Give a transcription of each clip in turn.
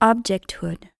Objecthood.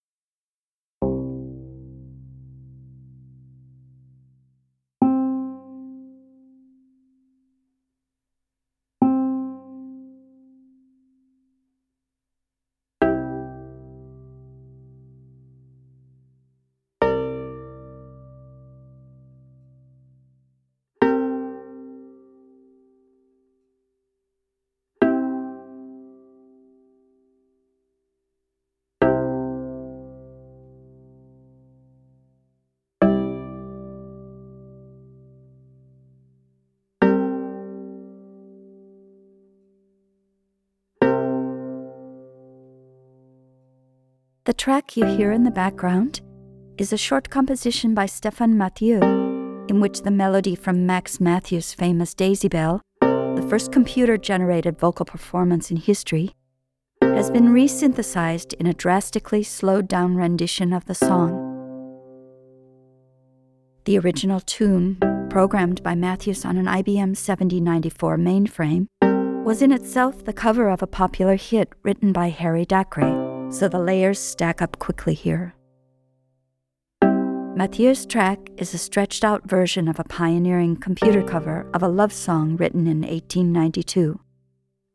The track you hear in the background is a short composition by Stéphane Mathieu, in which the melody from Max Mathews' famous Daisy Bell, the first computer generated vocal performance in history, has been resynthesized in a drastically slowed down rendition of the song. The original tune, programmed by Mathews on an IBM 7094 mainframe, was in itself the cover of a popular hit written by Harry Dacre so the layers stack up quickly here. Mathieu's track is a stretched out version of a pioneering computer cover of a love song written in 1892.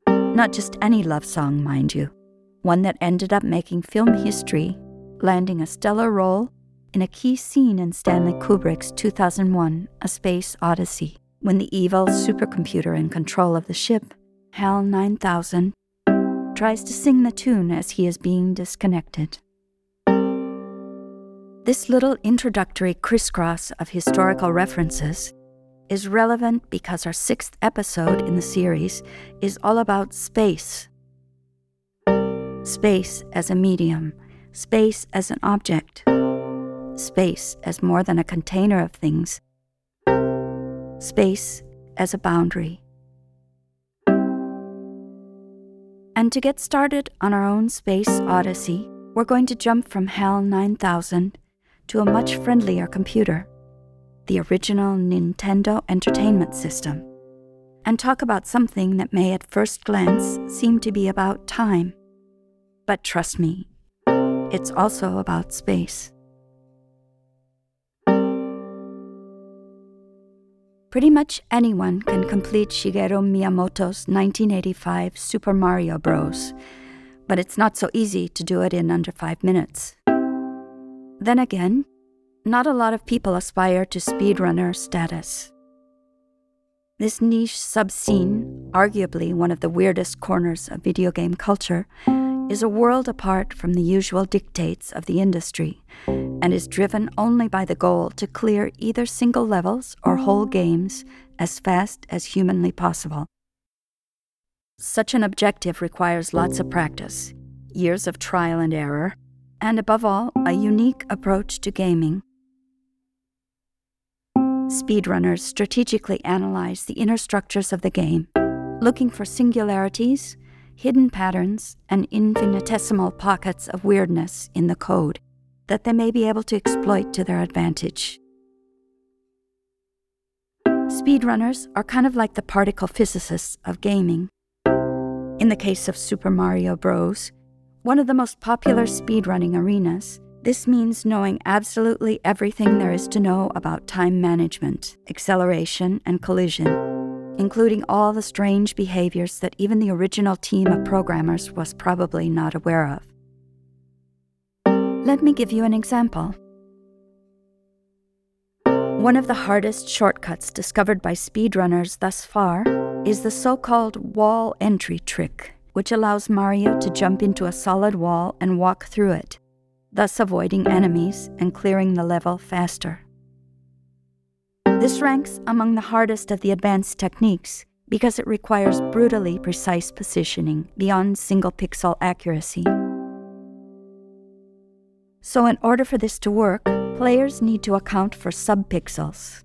Not just any love song, mind you, one that ended up making film history, landing a stellar role in a key scene in Stanley Kubrick's 2001 A Space Odyssey, when the evil supercomputer in control of the ship, HAL 9000, tries to sing the tune as he is being disconnected. This little introductory crisscross of historical references is relevant because our sixth episode in the series is all about space. Space as a medium, space as an object, space as more than a container of things, space as a boundary. And to get started on our own space odyssey, we're going to jump from HAL 9000 to a much friendlier computer, the original Nintendo Entertainment System, and talk about something that may at first glance seem to be about time. But trust me, it's also about space. Pretty much anyone can complete Shigeru Miyamoto's 1985 Super Mario Bros., but it's not so easy to do it in under five minutes. Then again, not a lot of people aspire to speedrunner status. This niche subscene, arguably one of the weirdest corners of video game culture, is a world apart from the usual dictates of the industry and is driven only by the goal to clear either single levels or whole games as fast as humanly possible. Such an objective requires lots of practice, years of trial and error, and above all, a unique approach to gaming. Speedrunners strategically analyze the inner structures of the game, looking for singularities hidden patterns, and infinitesimal pockets of weirdness in the code that they may be able to exploit to their advantage. Speedrunners are kind of like the particle physicists of gaming. In the case of Super Mario Bros., one of the most popular speedrunning arenas, this means knowing absolutely everything there is to know about time management, acceleration, and collision including all the strange behaviors that even the original team of programmers was probably not aware of. Let me give you an example. One of the hardest shortcuts discovered by speedrunners thus far is the so called wall entry trick, which allows Mario to jump into a solid wall and walk through it, thus avoiding enemies and clearing the level faster. This ranks among the hardest of the advanced techniques because it requires brutally precise positioning beyond single pixel accuracy. So, in order for this to work, players need to account for subpixels.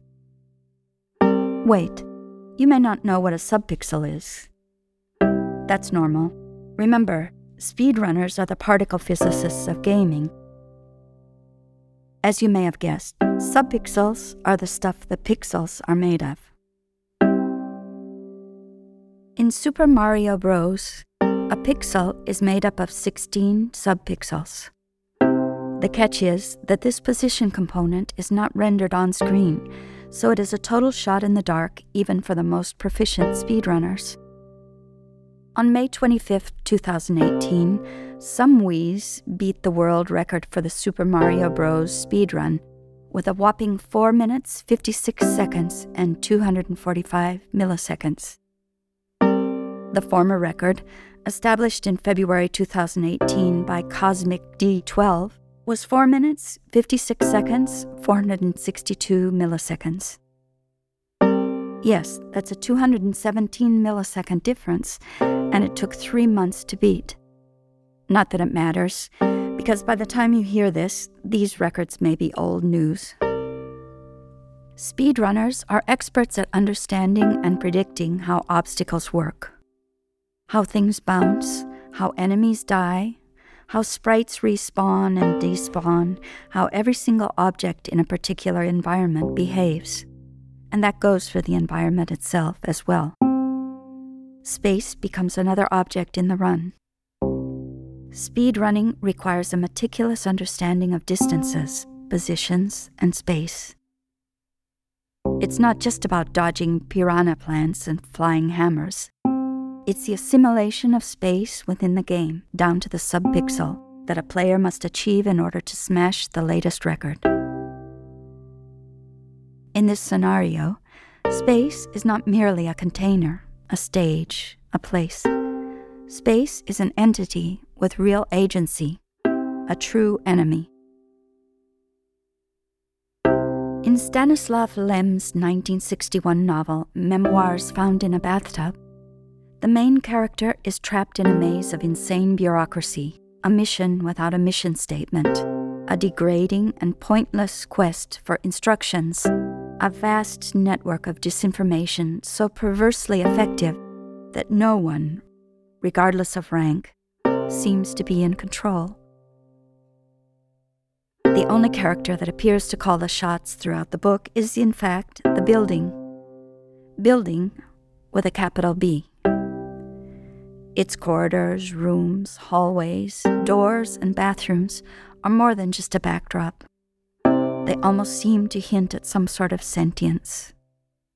Wait, you may not know what a subpixel is. That's normal. Remember, speedrunners are the particle physicists of gaming as you may have guessed, subpixels are the stuff the pixels are made of. In Super Mario Bros., A pixel is made up of 16 subpixels. The catch is that this position component is not rendered on screen, so it is a total shot in the dark even for the most proficient speedrunners. On May 25, 2018, somewes beat the world record for the Super Mario Bros. speedrun with a whopping 4 minutes, 56 seconds, and 245 milliseconds. The former record, established in February 2018 by Cosmic D12, was 4 minutes, 56 seconds, 462 milliseconds. Yes, that's a 217 millisecond difference, and it took three months to beat. Not that it matters, because by the time you hear this, these records may be old news. Speedrunners are experts at understanding and predicting how obstacles work, how things bounce, how enemies die, how sprites respawn and despawn, how every single object in a particular environment behaves. And that goes for the environment itself as well. Space becomes another object in the run. Speed running requires a meticulous understanding of distances, positions, and space. It's not just about dodging piranha plants and flying hammers. It's the assimilation of space within the game, down to the subpixel, that a player must achieve in order to smash the latest record. In this scenario, space is not merely a container, a stage, a place. Space is an entity with real agency, a true enemy. In Stanislav Lem's 1961 novel, Memoirs Found in a Bathtub, the main character is trapped in a maze of insane bureaucracy, a mission without a mission statement, a degrading and pointless quest for instructions, a vast network of disinformation so perversely effective that no one, regardless of rank, seems to be in control. The only character that appears to call the shots throughout the book is, in fact, the building. Building with a capital B. Its corridors, rooms, hallways, doors, and bathrooms are more than just a backdrop. They almost seem to hint at some sort of sentience.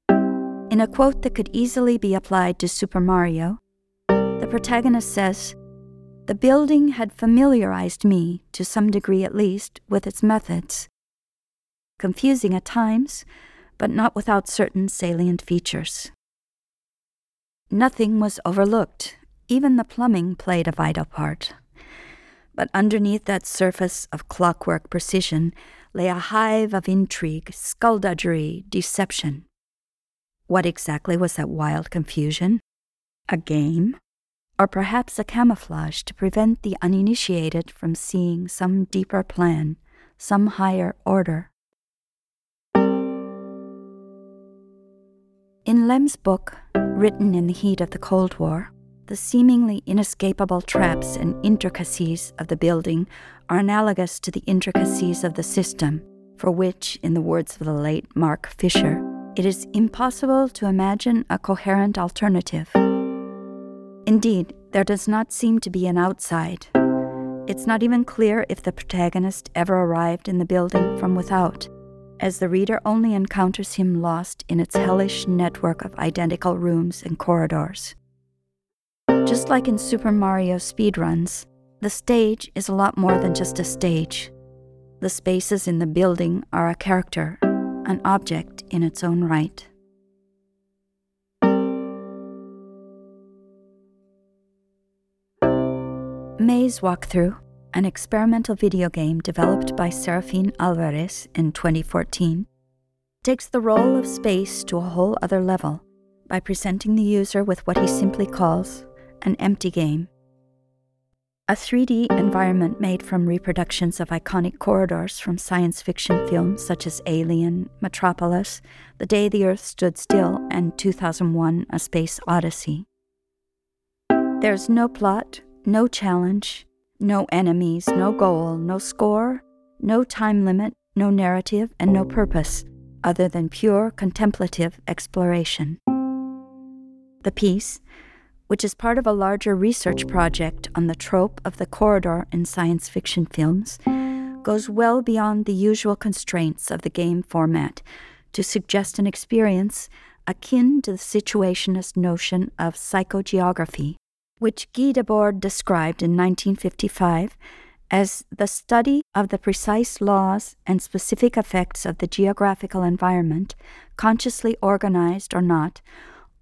In a quote that could easily be applied to Super Mario, the protagonist says, the building had familiarized me, to some degree at least, with its methods. Confusing at times, but not without certain salient features. Nothing was overlooked, even the plumbing played a vital part. But underneath that surface of clockwork precision lay a hive of intrigue, skullduggery, deception. What exactly was that wild confusion? A game? or perhaps a camouflage to prevent the uninitiated from seeing some deeper plan, some higher order. In Lem's book, written in the heat of the Cold War, the seemingly inescapable traps and intricacies of the building are analogous to the intricacies of the system, for which, in the words of the late Mark Fisher, it is impossible to imagine a coherent alternative. Indeed, there does not seem to be an outside. It's not even clear if the protagonist ever arrived in the building from without, as the reader only encounters him lost in its hellish network of identical rooms and corridors. Just like in Super Mario speedruns, the stage is a lot more than just a stage. The spaces in the building are a character, an object in its own right. Maze Walkthrough, an experimental video game developed by Serafin Alvarez in 2014, takes the role of space to a whole other level by presenting the user with what he simply calls an empty game. A 3D environment made from reproductions of iconic corridors from science fiction films such as Alien, Metropolis, The Day the Earth Stood Still, and 2001 A Space Odyssey. There's no plot, no challenge, no enemies, no goal, no score, no time limit, no narrative, and no purpose other than pure contemplative exploration. The piece, which is part of a larger research project on the trope of the corridor in science fiction films, goes well beyond the usual constraints of the game format to suggest an experience akin to the situationist notion of psychogeography, which Guy Debord described in 1955 as the study of the precise laws and specific effects of the geographical environment, consciously organized or not,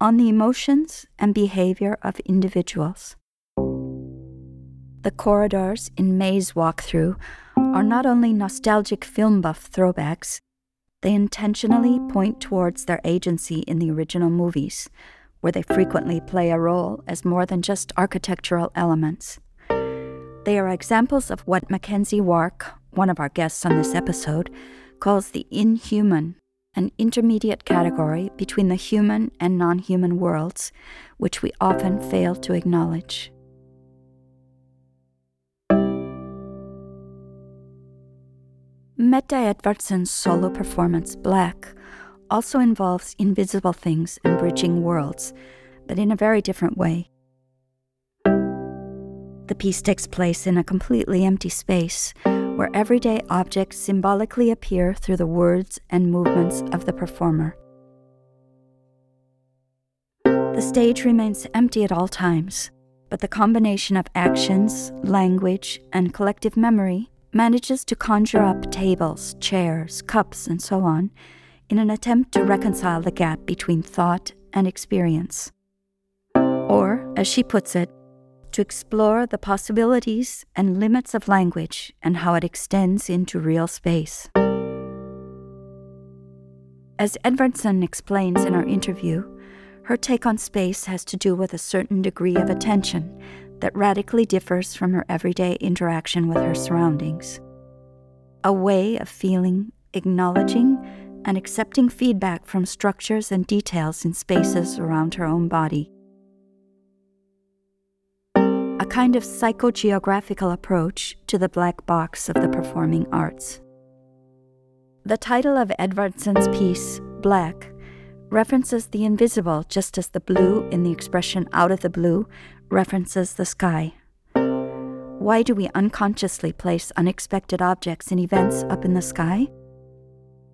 on the emotions and behavior of individuals. The corridors in Maze Walkthrough are not only nostalgic film buff throwbacks, they intentionally point towards their agency in the original movies, where they frequently play a role as more than just architectural elements. They are examples of what McKenzie Wark, one of our guests on this episode, calls the inhuman an intermediate category between the human and non human worlds, which we often fail to acknowledge. Mette Edvardsen's solo performance, Black, also involves invisible things and bridging worlds, but in a very different way. The piece takes place in a completely empty space where everyday objects symbolically appear through the words and movements of the performer. The stage remains empty at all times, but the combination of actions, language, and collective memory manages to conjure up tables, chairs, cups, and so on in an attempt to reconcile the gap between thought and experience. Or, as she puts it, to explore the possibilities and limits of language and how it extends into real space. As Edvardsen explains in our interview, her take on space has to do with a certain degree of attention that radically differs from her everyday interaction with her surroundings. A way of feeling, acknowledging, and accepting feedback from structures and details in spaces around her own body kind of psychogeographical approach to the black box of the performing arts. The title of Edvardsen's piece, Black, references the invisible just as the blue in the expression out of the blue references the sky. Why do we unconsciously place unexpected objects and events up in the sky?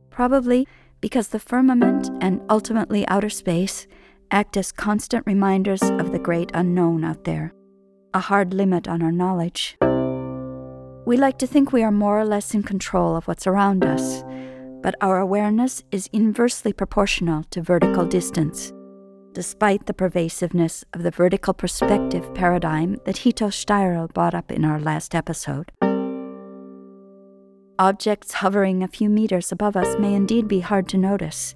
Probably because the firmament and ultimately outer space act as constant reminders of the great unknown out there a hard limit on our knowledge. We like to think we are more or less in control of what's around us, but our awareness is inversely proportional to vertical distance, despite the pervasiveness of the vertical perspective paradigm that Hito Steyerl brought up in our last episode. Objects hovering a few meters above us may indeed be hard to notice,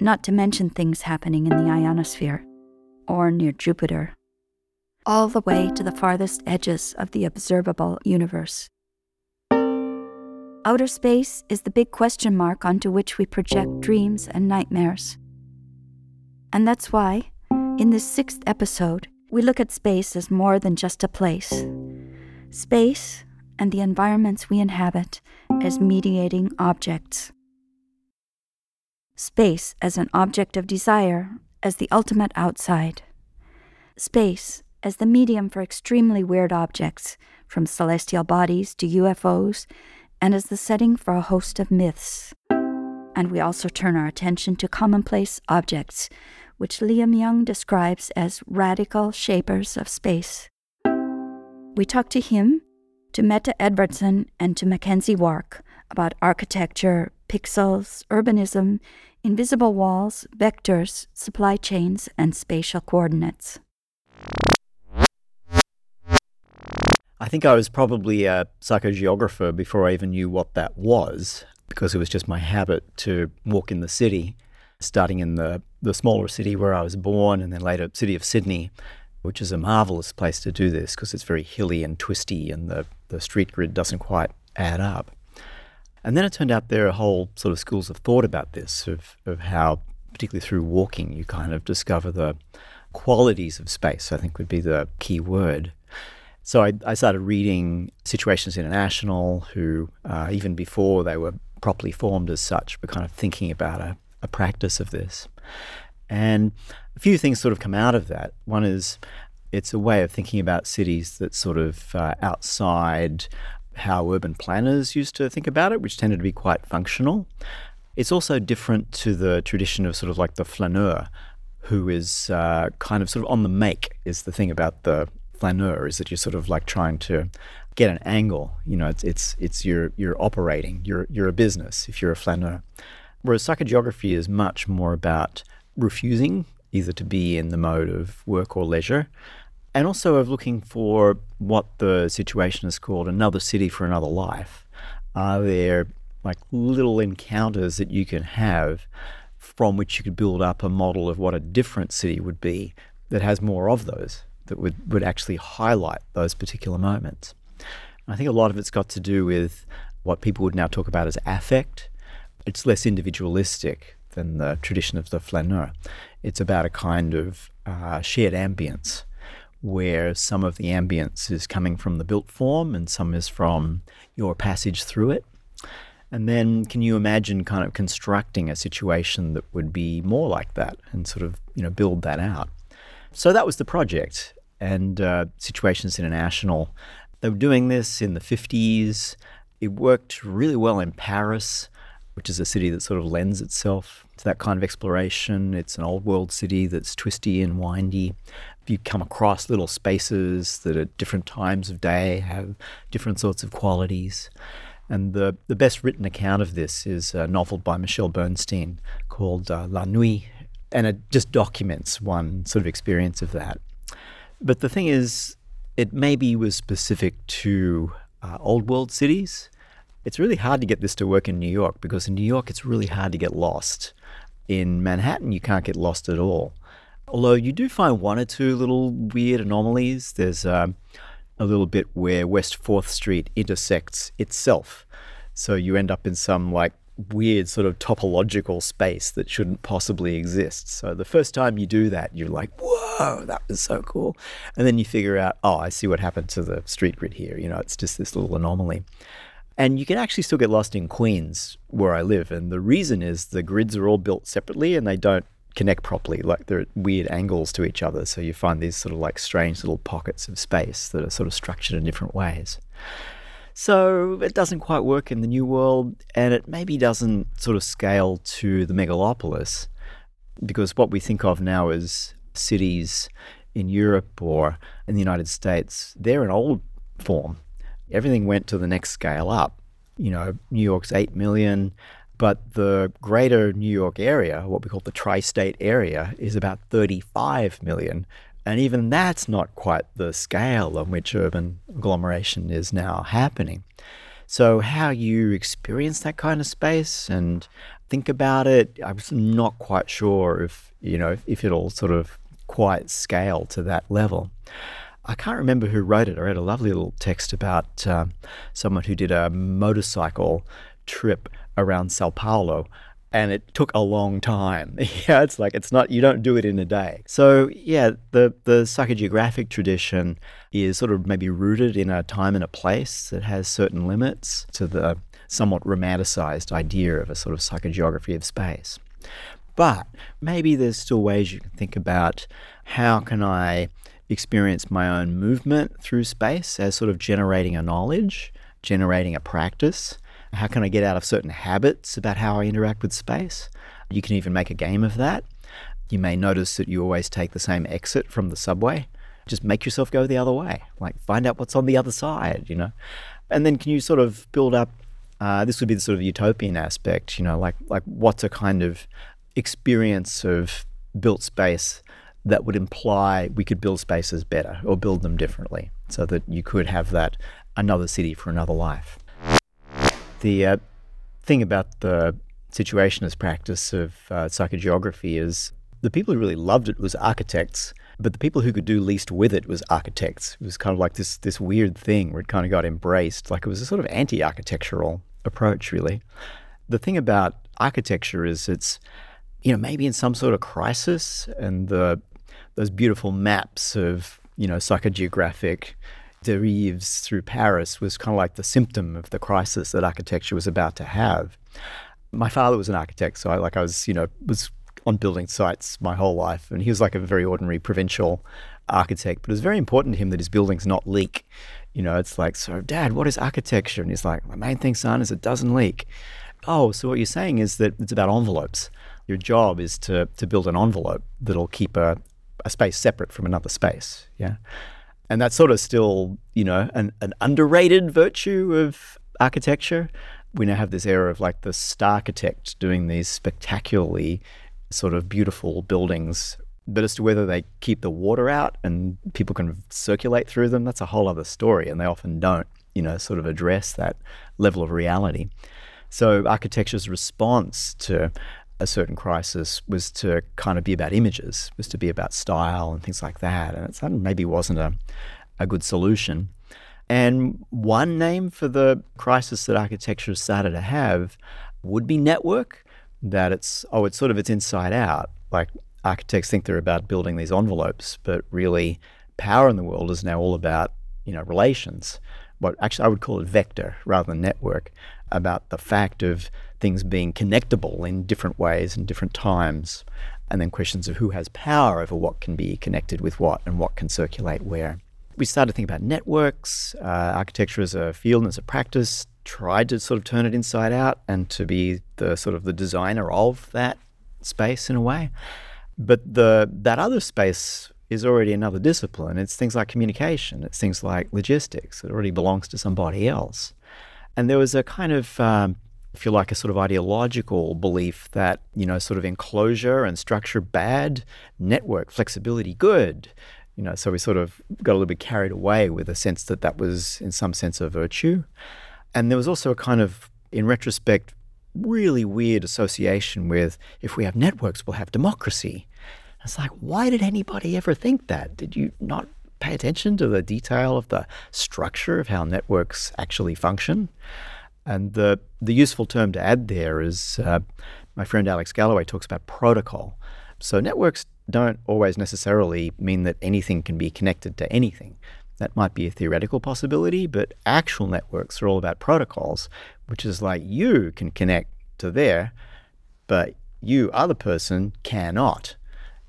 not to mention things happening in the ionosphere or near Jupiter all the way to the farthest edges of the observable universe. Outer space is the big question mark onto which we project dreams and nightmares. And that's why, in this sixth episode, we look at space as more than just a place. Space and the environments we inhabit as mediating objects. Space as an object of desire, as the ultimate outside. Space as the medium for extremely weird objects, from celestial bodies to UFOs, and as the setting for a host of myths. And we also turn our attention to commonplace objects, which Liam Young describes as radical shapers of space. We talk to him, to Mette Edvardsen, and to McKenzie Wark about architecture, pixels, urbanism, invisible walls, vectors, supply chains, and spatial coordinates. I think I was probably a psychogeographer before I even knew what that was, because it was just my habit to walk in the city, starting in the, the smaller city where I was born and then later city of Sydney, which is a marvelous place to do this because it's very hilly and twisty and the, the street grid doesn't quite add up. And then it turned out there are whole sort of schools of thought about this, of, of how, particularly through walking, you kind of discover the qualities of space, I think would be the key word. So I, I started reading Situationist International, who, uh, even before they were properly formed as such, were kind of thinking about a, a practice of this. And a few things sort of come out of that. One is it's a way of thinking about cities that's sort of uh, outside how urban planners used to think about it, which tended to be quite functional. It's also different to the tradition of sort of like the flaneur, who is uh, kind of sort of on the make, is the thing about the flaneur, is that you're sort of like trying to get an angle. You know, it's it's it's you're you're operating. You're you're a business if you're a flaneur. Whereas psychogeography is much more about refusing either to be in the mode of work or leisure, and also of looking for what the situation is called another city for another life. Are there like little encounters that you can have from which you could build up a model of what a different city would be that has more of those, that would, would actually highlight those particular moments? I think a lot of it's got to do with what people would now talk about as affect. It's less individualistic than the tradition of the flaneur. It's about a kind of uh, shared ambience where some of the ambience is coming from the built form and some is from your passage through it. And then can you imagine kind of constructing a situation that would be more like that and sort of, you know, build that out? So that was the project. And uh, Situationist International they were doing this in the 50s. It worked really well in Paris, which is a city that sort of lends itself to that kind of exploration. It's an old world city that's twisty and windy. You come across little spaces that at different times of day have different sorts of qualities. And the, the best written account of this is a novel by Michèle Bernstein called uh, La Nuit, and it just documents one sort of experience of that. But the thing is, it maybe was specific to uh, old world cities. It's really hard to get this to work in New York because in New York it's really hard to get lost. In Manhattan, you can't get lost at all. Although you do find one or two little weird anomalies. There's um, a little bit where West 4th Street intersects itself. So you end up in some like weird sort of topological space that shouldn't possibly exist. So the first time you do that, you're like, whoa, that was so cool. And then you figure out, oh, I see what happened to the street grid here. You know, it's just this little anomaly. And you can actually still get lost in Queens, where I live. And the reason is the grids are all built separately and they don't connect properly. Like they're at weird angles to each other. So you find these sort of like strange little pockets of space that are sort of structured in different ways. So it doesn't quite work in the new world, and it maybe doesn't sort of scale to the megalopolis, because what we think of now as cities in Europe or in the United States, they're an old form. Everything went to the next scale up. You know, New York's 8 million, but the greater New York area, what we call the tri state area, is about 35 million. And even that's not quite the scale on which urban agglomeration is now happening. So, how you experience that kind of space and think about it, I'm not quite sure if, you know, if it'll sort of quite scale to that level. I can't remember who wrote it. I read a lovely little text about um, someone who did a motorcycle trip around Sao Paulo and it took a long time. yeah, it's like it's not you don't do it in a day. So yeah, the the psychogeographic tradition is sort of maybe rooted in a time and a place that has certain limits to the somewhat romanticized idea of a sort of psychogeography of space. But maybe there's still ways you can think about how can I experience my own movement through space as sort of generating a knowledge, generating a practice how can I get out of certain habits about how I interact with space? You can even make a game of that. You may notice that you always take the same exit from the subway. Just make yourself go the other way. Like find out what's on the other side, you know? And then can you sort of build up uh, this would be the sort of utopian aspect, you know, like like what's a kind of experience of built space that would imply we could build spaces better or build them differently so that you could have that another city for another life. The uh, thing about the situationist practice of uh, psychogeography is the people who really loved it was architects, but the people who could do least with it was architects. It was kind of like this this weird thing where it kind of got embraced, like it was a sort of anti-architectural approach, really. The thing about architecture is it's you know maybe in some sort of crisis, and the those beautiful maps of you know psychogeographic derives through Paris was kind of like the symptom of the crisis that architecture was about to have. My father was an architect, so I like I was, you know, was on building sites my whole life, and he was like a very ordinary provincial architect, but it was very important to him that his buildings not leak. You know, it's like, so dad, what is architecture? And he's like, my main thing, son, is it doesn't leak. Oh, so what you're saying is that it's about envelopes. Your job is to, to build an envelope that'll keep a, a space separate from another space. Yeah. And that's sort of still, you know, an, an underrated virtue of architecture. We now have this era of like the star architect doing these spectacularly sort of beautiful buildings. But as to whether they keep the water out and people can circulate through them, that's a whole other story. And they often don't, you know, sort of address that level of reality. So architecture's response to a certain crisis was to kind of be about images, was to be about style and things like that. And it maybe wasn't a, a good solution. And one name for the crisis that architecture started to have would be network. That it's oh, it's sort of it's inside out. Like architects think they're about building these envelopes, but really power in the world is now all about you know relations. What actually I would call it vector rather than network. About the fact of things being connectable in different ways and different times, and then questions of who has power over what can be connected with what and what can circulate where. We started to think about networks, uh, architecture as a field and as a practice, tried to sort of turn it inside out and to be the sort of the designer of that space in a way. But the that other space is already another discipline. It's things like communication. It's things like logistics. It already belongs to somebody else. And there was a kind of um, if you like, a sort of ideological belief that, you know, sort of enclosure and structure bad, network flexibility good. You know, so we sort of got a little bit carried away with a sense that that was, in some sense, a virtue. And there was also a kind of, in retrospect, really weird association with if we have networks, we'll have democracy. It's like, why did anybody ever think that? Did you not pay attention to the detail of the structure of how networks actually function? And the, the useful term to add there is uh, my friend Alex Galloway talks about protocol. So networks don't always necessarily mean that anything can be connected to anything. That might be a theoretical possibility, but actual networks are all about protocols, which is like you can connect to there, but you, other person, cannot.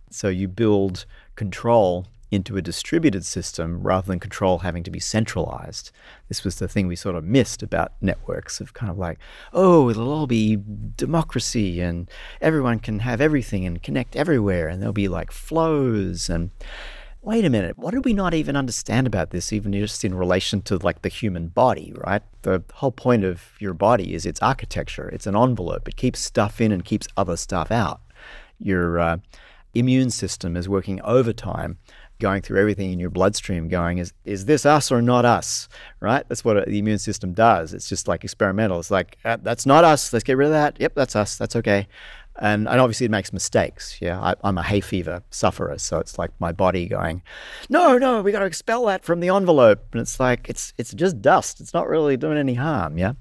So you build control into a distributed system rather than control having to be centralized. This was the thing we sort of missed about networks of kind of like, oh, it'll all be democracy and everyone can have everything and connect everywhere and there'll be like flows and wait a minute, what did we not even understand about this, even just in relation to like the human body, right? The whole point of your body is its architecture. It's an envelope. It keeps stuff in and keeps other stuff out. Your uh, immune system is working overtime going through everything in your bloodstream going is is this us or not us right? That's what the immune system does. It's just like experimental. It's like uh, that's not us. Let's get rid of that. Yep that's us. That's okay. And, and obviously it makes mistakes. Yeah I, i'm a hay fever sufferer so it's like my body going no no we got to expel that from the envelope. And it's like it's it's just dust. It's not really doing any harm yeah?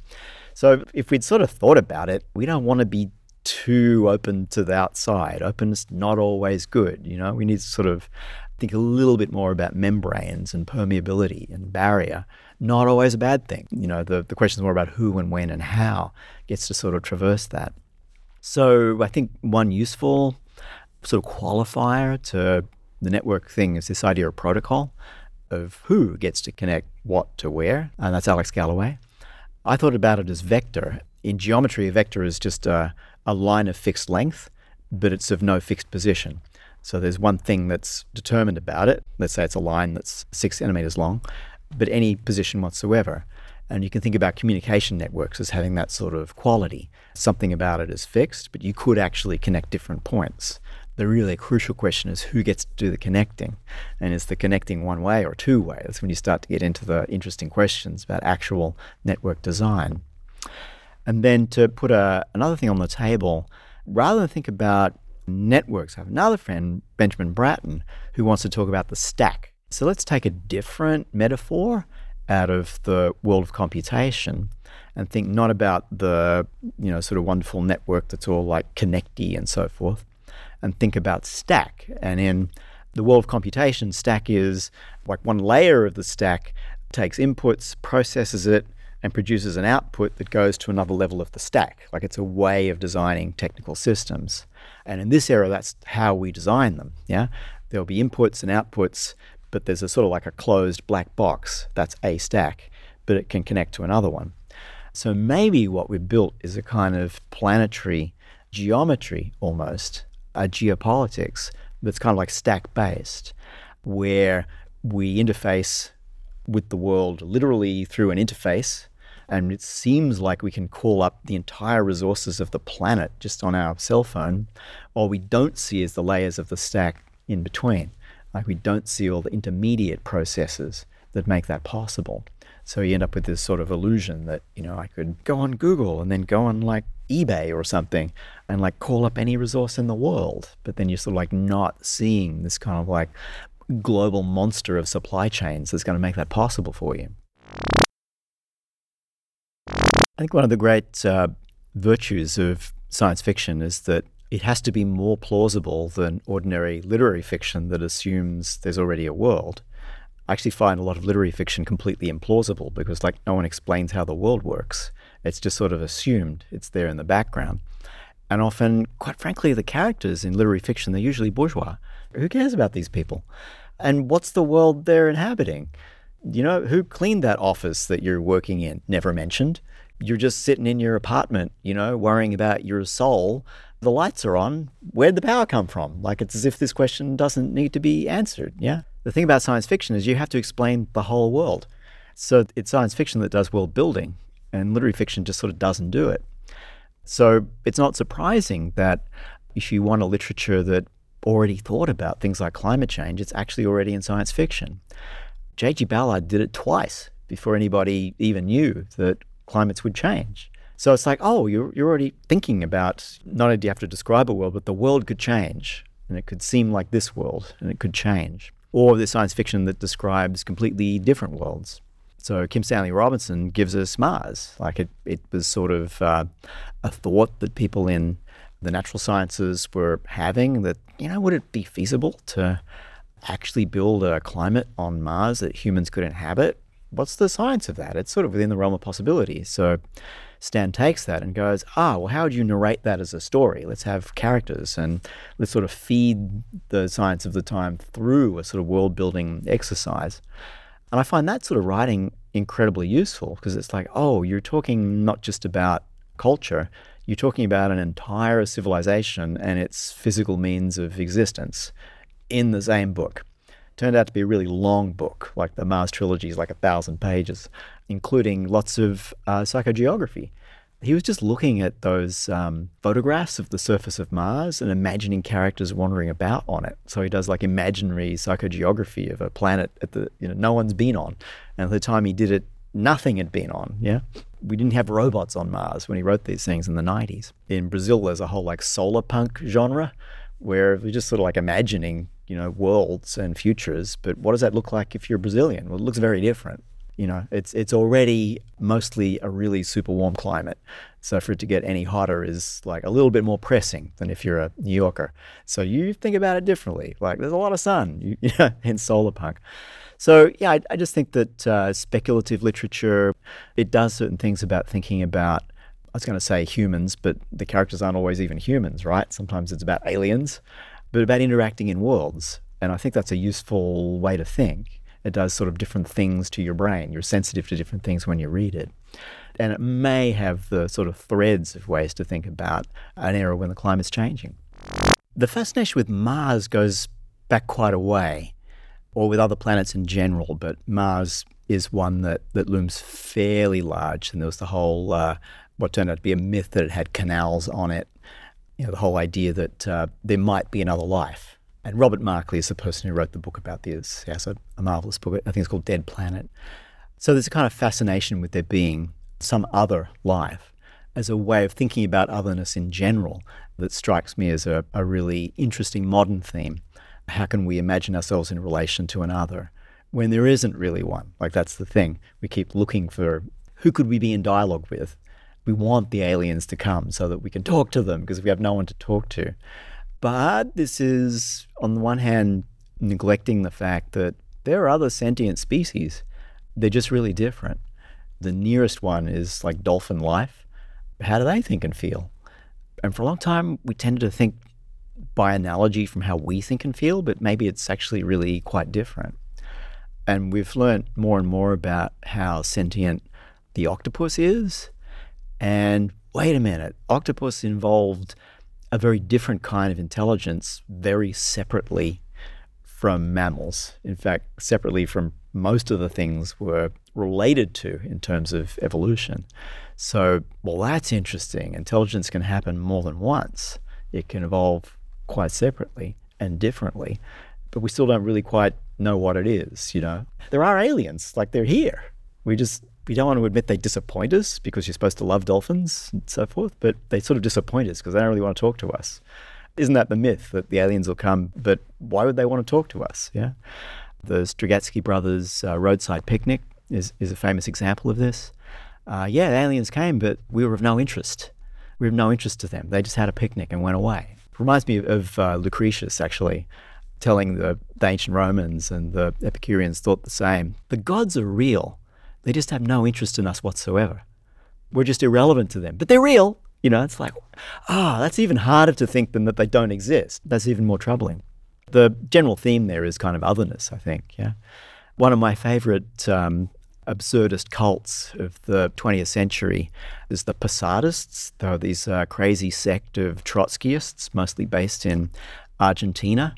So if we'd sort of thought about it we don't want to be too open to the outside. Openness is not always good. You know, we need to sort of think a little bit more about membranes and permeability and barrier. Not always a bad thing. You know, the, the question is more about who and when and how gets to sort of traverse that. So I think one useful sort of qualifier to the network thing is this idea of protocol of who gets to connect what to where, and that's Alex Galloway. I thought about it as vector. In geometry, a vector is just a, a line of fixed length, but it's of no fixed position. So there's one thing that's determined about it. Let's say it's a line that's six centimeters long, but any position whatsoever. And you can think about communication networks as having that sort of quality. Something about it is fixed, but you could actually connect different points. The really crucial question is who gets to do the connecting? And is the connecting one way or two way? That's when you start to get into the interesting questions about actual network design. And then to put a, another thing on the table, rather than think about networks. I have another friend, Benjamin Bratton, who wants to talk about the stack. So let's take a different metaphor out of the world of computation and think not about the you know sort of wonderful network that's all like connecty and so forth and think about stack and in the world of computation stack is like one layer of the stack takes inputs processes it and produces an output that goes to another level of the stack. Like it's a way of designing technical systems. And in this era, that's how we design them. Yeah. There'll be inputs and outputs, but there's a sort of like a closed black box. That's a stack, but it can connect to another one. So maybe what we've built is a kind of planetary geometry almost, a geopolitics that's kind of like stack based, where we interface with the world literally through an interface. And it seems like we can call up the entire resources of the planet just on our cell phone. All we don't see is the layers of the stack in between. Like we don't see all the intermediate processes that make that possible. So you end up with this sort of illusion that, you know, I could go on Google and then go on like eBay or something and like call up any resource in the world. But then you're sort of like not seeing this kind of like global monster of supply chains that's going to make that possible for you. I think one of the great uh, virtues of science fiction is that it has to be more plausible than ordinary literary fiction that assumes there's already a world. I actually find a lot of literary fiction completely implausible because, like, no one explains how the world works. It's just sort of assumed, it's there in the background. And often, quite frankly, the characters in literary fiction, they're usually bourgeois. Who cares about these people? And what's the world they're inhabiting? You know, who cleaned that office that you're working in? Never mentioned. You're just sitting in your apartment, you know, worrying about your soul. The lights are on. Where'd the power come from? Like, it's as if this question doesn't need to be answered. Yeah. The thing about science fiction is you have to explain the whole world. So it's science fiction that does world building, and literary fiction just sort of doesn't do it. So it's not surprising that if you want a literature that already thought about things like climate change, it's actually already in science fiction. J.G. Ballard did it twice before anybody even knew that climates would change. So it's like, oh, you're, you're already thinking about not only do you have to describe a world, but the world could change. And it could seem like this world, and it could change. Or the science fiction that describes completely different worlds. So Kim Stanley Robinson gives us Mars. Like it, it was sort of uh, a thought that people in the natural sciences were having that, you know, would it be feasible to actually build a climate on Mars that humans could inhabit? What's the science of that? It's sort of within the realm of possibility. So Stan takes that and goes, ah, well, how would you narrate that as a story? Let's have characters and let's sort of feed the science of the time through a sort of world building exercise. And I find that sort of writing incredibly useful because it's like, oh, you're talking not just about culture, you're talking about an entire civilization and its physical means of existence in the same book. Turned out to be a really long book, like the Mars trilogy is like a thousand pages, including lots of uh, psychogeography he was just looking at those um, photographs of the surface of Mars and imagining characters wandering about on it. So he does like imaginary psychogeography of a planet at the you know no one's been on, and at the time he did it, nothing had been on. Yeah, we didn't have robots on Mars when he wrote these things in the '90s. In Brazil, there's a whole like solar punk genre where we're just sort of like imagining you know worlds and futures. But what does that look like if you're Brazilian? Well, it looks very different. You know, it's it's already mostly a really super warm climate. So for it to get any hotter is like a little bit more pressing than if you're a New Yorker. So you think about it differently. Like there's a lot of sun you, you know, in solar punk. So yeah, I, I just think that uh, speculative literature it does certain things about thinking about. I was going to say humans, but the characters aren't always even humans, right? Sometimes it's about aliens, but about interacting in worlds. And I think that's a useful way to think it does sort of different things to your brain. You're sensitive to different things when you read it. And it may have the sort of threads of ways to think about an era when the climate's changing. The fascination with Mars goes back quite a way, or with other planets in general, but Mars is one that, that looms fairly large. And there was the whole, uh, what turned out to be a myth that it had canals on it. You know, the whole idea that uh, there might be another life and Robert Markley is the person who wrote the book about this. Yes, a, a marvelous book. I think it's called Dead Planet. So there's a kind of fascination with there being some other life as a way of thinking about otherness in general that strikes me as a, a really interesting modern theme. How can we imagine ourselves in relation to another when there isn't really one? Like that's the thing. We keep looking for who could we be in dialogue with? We want the aliens to come so that we can talk to them because we have no one to talk to. But this is, on the one hand, neglecting the fact that there are other sentient species. They're just really different. The nearest one is like dolphin life. How do they think and feel? And for a long time, we tended to think by analogy from how we think and feel, but maybe it's actually really quite different. And we've learned more and more about how sentient the octopus is. And wait a minute, octopus involved a very different kind of intelligence very separately from mammals. In fact, separately from most of the things we're related to in terms of evolution. So, well, that's interesting. Intelligence can happen more than once. It can evolve quite separately and differently, but we still don't really quite know what it is, you know. There are aliens, like they're here. We just we don't want to admit they disappoint us because you're supposed to love dolphins and so forth, but they sort of disappoint us because they don't really want to talk to us. Isn't that the myth that the aliens will come? But why would they want to talk to us? Yeah. The Strugatsky brothers' uh, roadside picnic is, is a famous example of this. Uh, yeah, the aliens came, but we were of no interest. We were of no interest to them. They just had a picnic and went away. It reminds me of, of uh, Lucretius, actually, telling the, the ancient Romans and the Epicureans thought the same. The gods are real they just have no interest in us whatsoever. We're just irrelevant to them, but they're real. You know, it's like, ah, oh, that's even harder to think than that they don't exist. That's even more troubling. The general theme there is kind of otherness, I think. Yeah. One of my favorite um, absurdist cults of the 20th century is the Posadists. They're these uh, crazy sect of Trotskyists, mostly based in Argentina.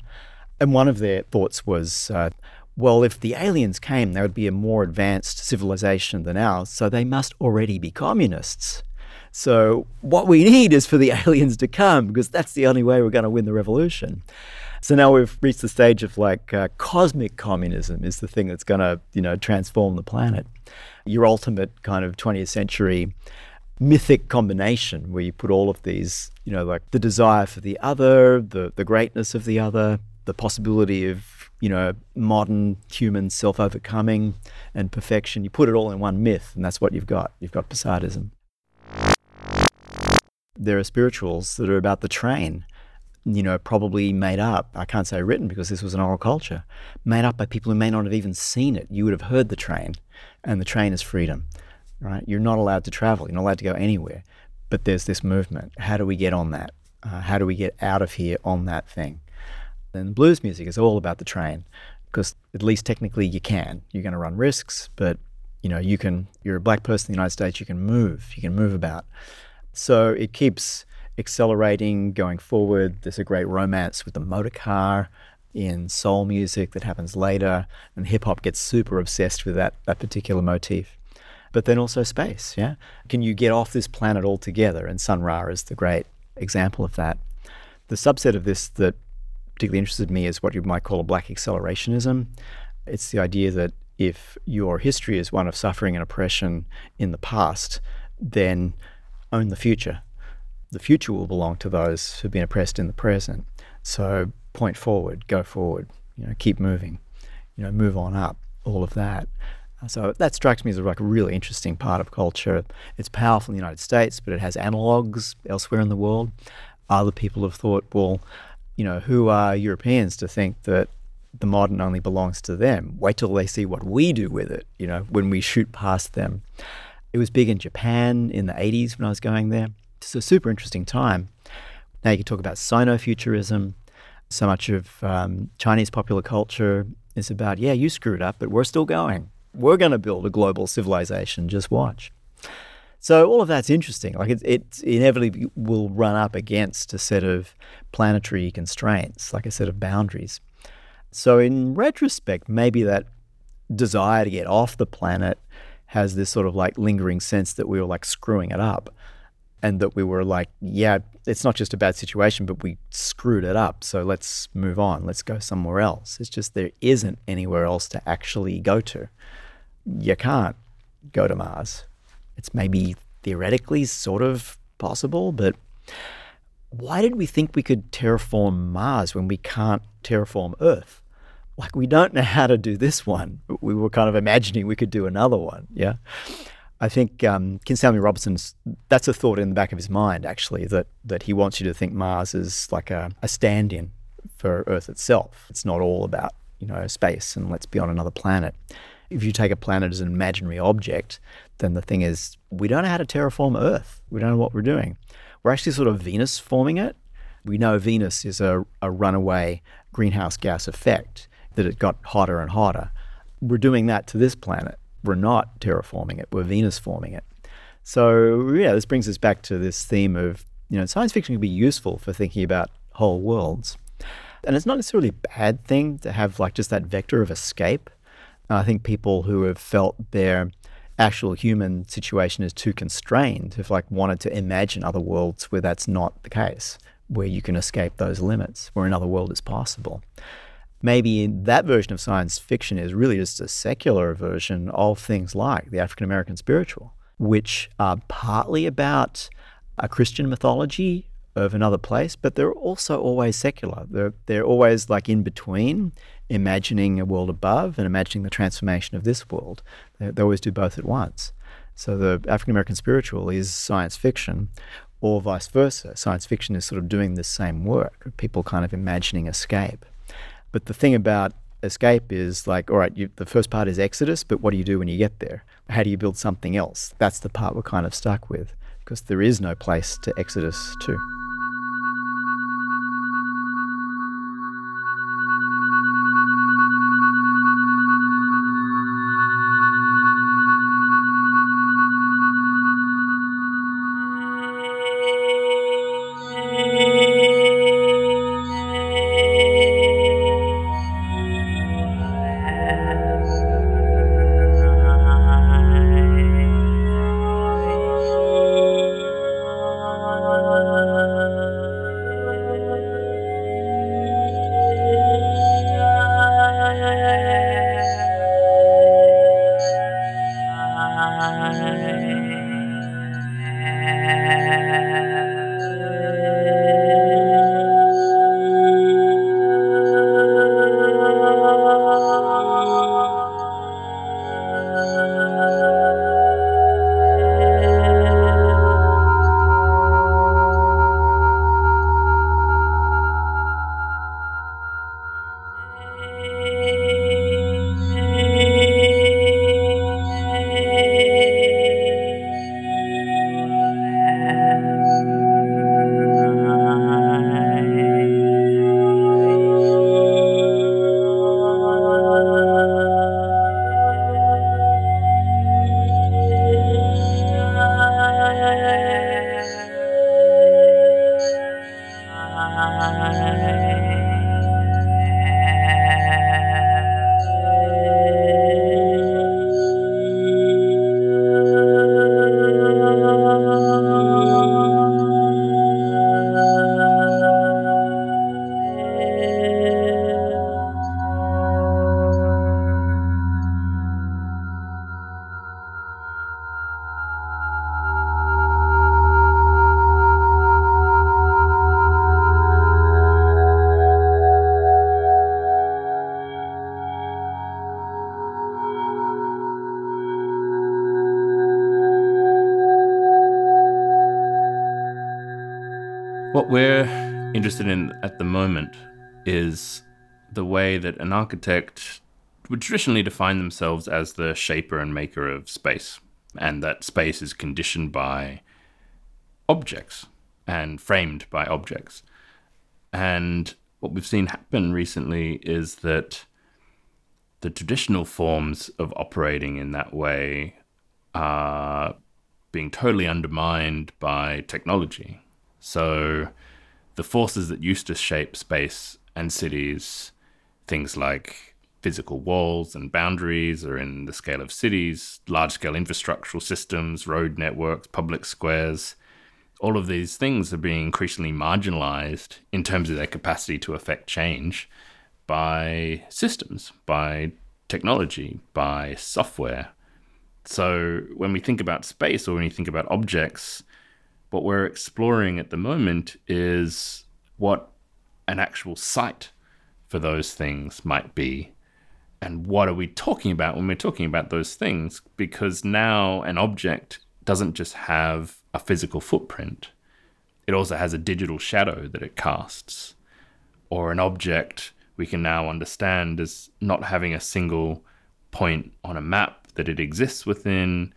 And one of their thoughts was uh, well, if the aliens came, they would be a more advanced civilization than ours, so they must already be communists. So, what we need is for the aliens to come because that's the only way we're going to win the revolution. So now we've reached the stage of like uh, cosmic communism is the thing that's going to, you know, transform the planet. Your ultimate kind of 20th century mythic combination where you put all of these, you know, like the desire for the other, the the greatness of the other, the possibility of you know, modern human self overcoming and perfection. You put it all in one myth, and that's what you've got. You've got Posadism. There are spirituals that are about the train, you know, probably made up. I can't say written because this was an oral culture, made up by people who may not have even seen it. You would have heard the train, and the train is freedom, right? You're not allowed to travel, you're not allowed to go anywhere. But there's this movement. How do we get on that? Uh, how do we get out of here on that thing? And blues music is all about the train because at least technically you can. You're going to run risks, but you know you can. You're a black person in the United States. You can move. You can move about. So it keeps accelerating, going forward. There's a great romance with the motor car in soul music that happens later, and hip hop gets super obsessed with that that particular motif. But then also space, yeah. Can you get off this planet altogether? And Sun Ra is the great example of that. The subset of this that particularly interested me is what you might call a black accelerationism. It's the idea that if your history is one of suffering and oppression in the past, then own the future. The future will belong to those who've been oppressed in the present. So point forward, go forward, you know, keep moving, you know, move on up, all of that. So that strikes me as like a really interesting part of culture. It's powerful in the United States, but it has analogs elsewhere in the world. Other people have thought, well, you know, who are Europeans to think that the modern only belongs to them? Wait till they see what we do with it, you know, when we shoot past them. It was big in Japan in the 80s when I was going there. It's a super interesting time. Now you can talk about Sino-futurism. So much of um, Chinese popular culture is about, yeah, you screwed up, but we're still going. We're going to build a global civilization. Just watch. So all of that's interesting. Like it, it inevitably will run up against a set of planetary constraints, like a set of boundaries. So in retrospect, maybe that desire to get off the planet has this sort of like lingering sense that we were like screwing it up and that we were like, yeah, it's not just a bad situation, but we screwed it up. So let's move on. Let's go somewhere else. It's just there isn't anywhere else to actually go to. You can't go to Mars it's maybe theoretically sort of possible, but why did we think we could terraform Mars when we can't terraform Earth? Like, we don't know how to do this one. We were kind of imagining we could do another one. Yeah. I think um, Stanley Robinson's that's a thought in the back of his mind, actually, that, that he wants you to think Mars is like a, a stand in for Earth itself. It's not all about, you know, space and let's be on another planet. If you take a planet as an imaginary object, then the thing is, we don't know how to terraform Earth. We don't know what we're doing. We're actually sort of Venus forming it. We know Venus is a, a runaway greenhouse gas effect, that it got hotter and hotter. We're doing that to this planet. We're not terraforming it, we're Venus forming it. So, yeah, this brings us back to this theme of, you know, science fiction can be useful for thinking about whole worlds. And it's not necessarily a bad thing to have like just that vector of escape. I think people who have felt their actual human situation is too constrained have like wanted to imagine other worlds where that's not the case, where you can escape those limits, where another world is possible. Maybe that version of science fiction is really just a secular version of things like the African American spiritual, which are partly about a Christian mythology of another place, but they're also always secular. They're, they're always like in between, imagining a world above and imagining the transformation of this world. They, they always do both at once. So the African American spiritual is science fiction, or vice versa. Science fiction is sort of doing the same work, people kind of imagining escape. But the thing about escape is like, all right, you, the first part is Exodus, but what do you do when you get there? How do you build something else? That's the part we're kind of stuck with because there is no place to Exodus to. What we're interested in at the moment is the way that an architect would traditionally define themselves as the shaper and maker of space, and that space is conditioned by objects and framed by objects. And what we've seen happen recently is that the traditional forms of operating in that way are being totally undermined by technology. So the forces that used to shape space and cities, things like physical walls and boundaries are in the scale of cities, large scale infrastructural systems, road networks, public squares. All of these things are being increasingly marginalized in terms of their capacity to affect change by systems, by technology, by software. So when we think about space or when you think about objects, what we're exploring at the moment is what an actual site for those things might be. And what are we talking about when we're talking about those things? Because now an object doesn't just have a physical footprint, it also has a digital shadow that it casts. Or an object we can now understand as not having a single point on a map that it exists within.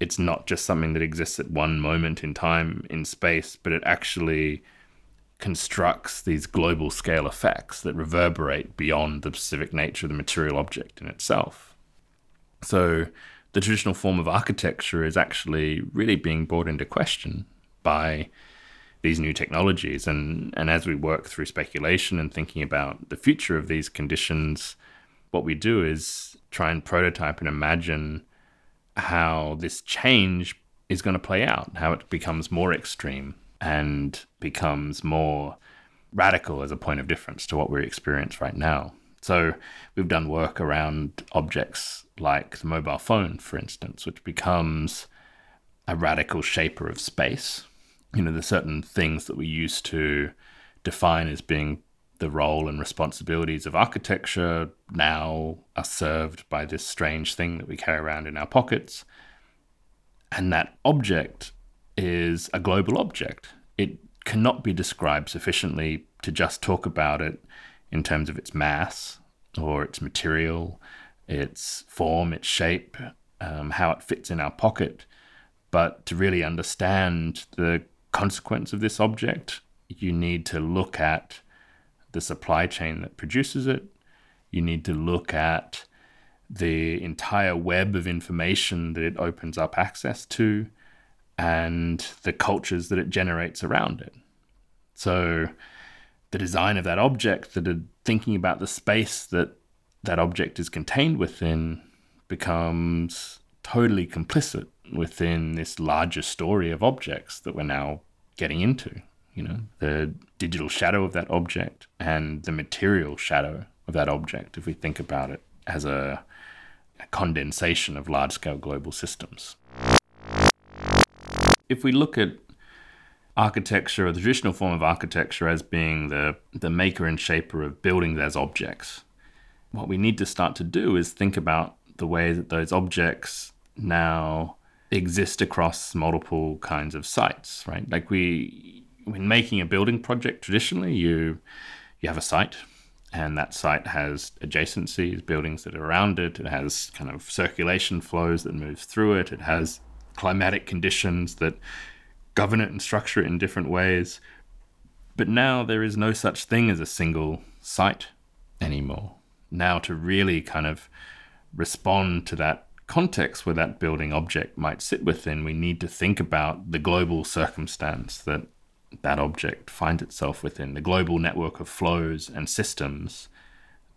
It's not just something that exists at one moment in time in space, but it actually constructs these global scale effects that reverberate beyond the specific nature of the material object in itself. So, the traditional form of architecture is actually really being brought into question by these new technologies. And, and as we work through speculation and thinking about the future of these conditions, what we do is try and prototype and imagine how this change is going to play out, how it becomes more extreme and becomes more radical as a point of difference to what we experience right now. So we've done work around objects like the mobile phone, for instance, which becomes a radical shaper of space you know, the certain things that we used to define as being the role and responsibilities of architecture now are served by this strange thing that we carry around in our pockets. And that object is a global object. It cannot be described sufficiently to just talk about it in terms of its mass or its material, its form, its shape, um, how it fits in our pocket. But to really understand the consequence of this object, you need to look at the supply chain that produces it. You need to look at the entire web of information that it opens up access to and the cultures that it generates around it. So, the design of that object, that thinking about the space that that object is contained within, becomes totally complicit within this larger story of objects that we're now getting into. You know, the digital shadow of that object and the material shadow of that object, if we think about it as a, a condensation of large scale global systems. If we look at architecture or the traditional form of architecture as being the, the maker and shaper of buildings as objects, what we need to start to do is think about the way that those objects now exist across multiple kinds of sites, right? Like we, when making a building project, traditionally you you have a site, and that site has adjacencies, buildings that are around it. It has kind of circulation flows that move through it. It has climatic conditions that govern it and structure it in different ways. But now there is no such thing as a single site anymore. Now, to really kind of respond to that context where that building object might sit within, we need to think about the global circumstance that that object finds itself within, the global network of flows and systems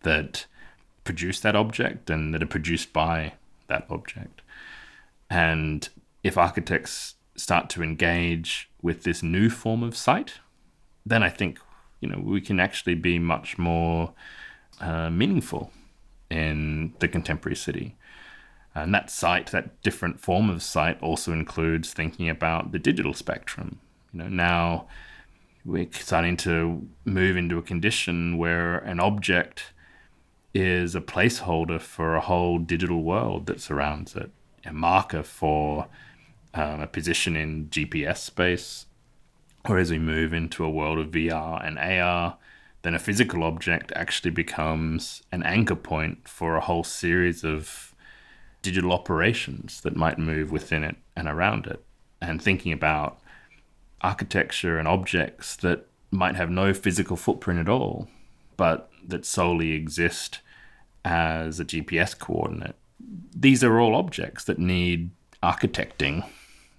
that produce that object and that are produced by that object. And if architects start to engage with this new form of site, then I think you know we can actually be much more uh, meaningful in the contemporary city. And that site, that different form of site, also includes thinking about the digital spectrum. Know, now we're starting to move into a condition where an object is a placeholder for a whole digital world that surrounds it, a marker for um, a position in GPS space. Or as we move into a world of VR and AR, then a physical object actually becomes an anchor point for a whole series of digital operations that might move within it and around it, and thinking about architecture and objects that might have no physical footprint at all, but that solely exist as a GPS coordinate. These are all objects that need architecting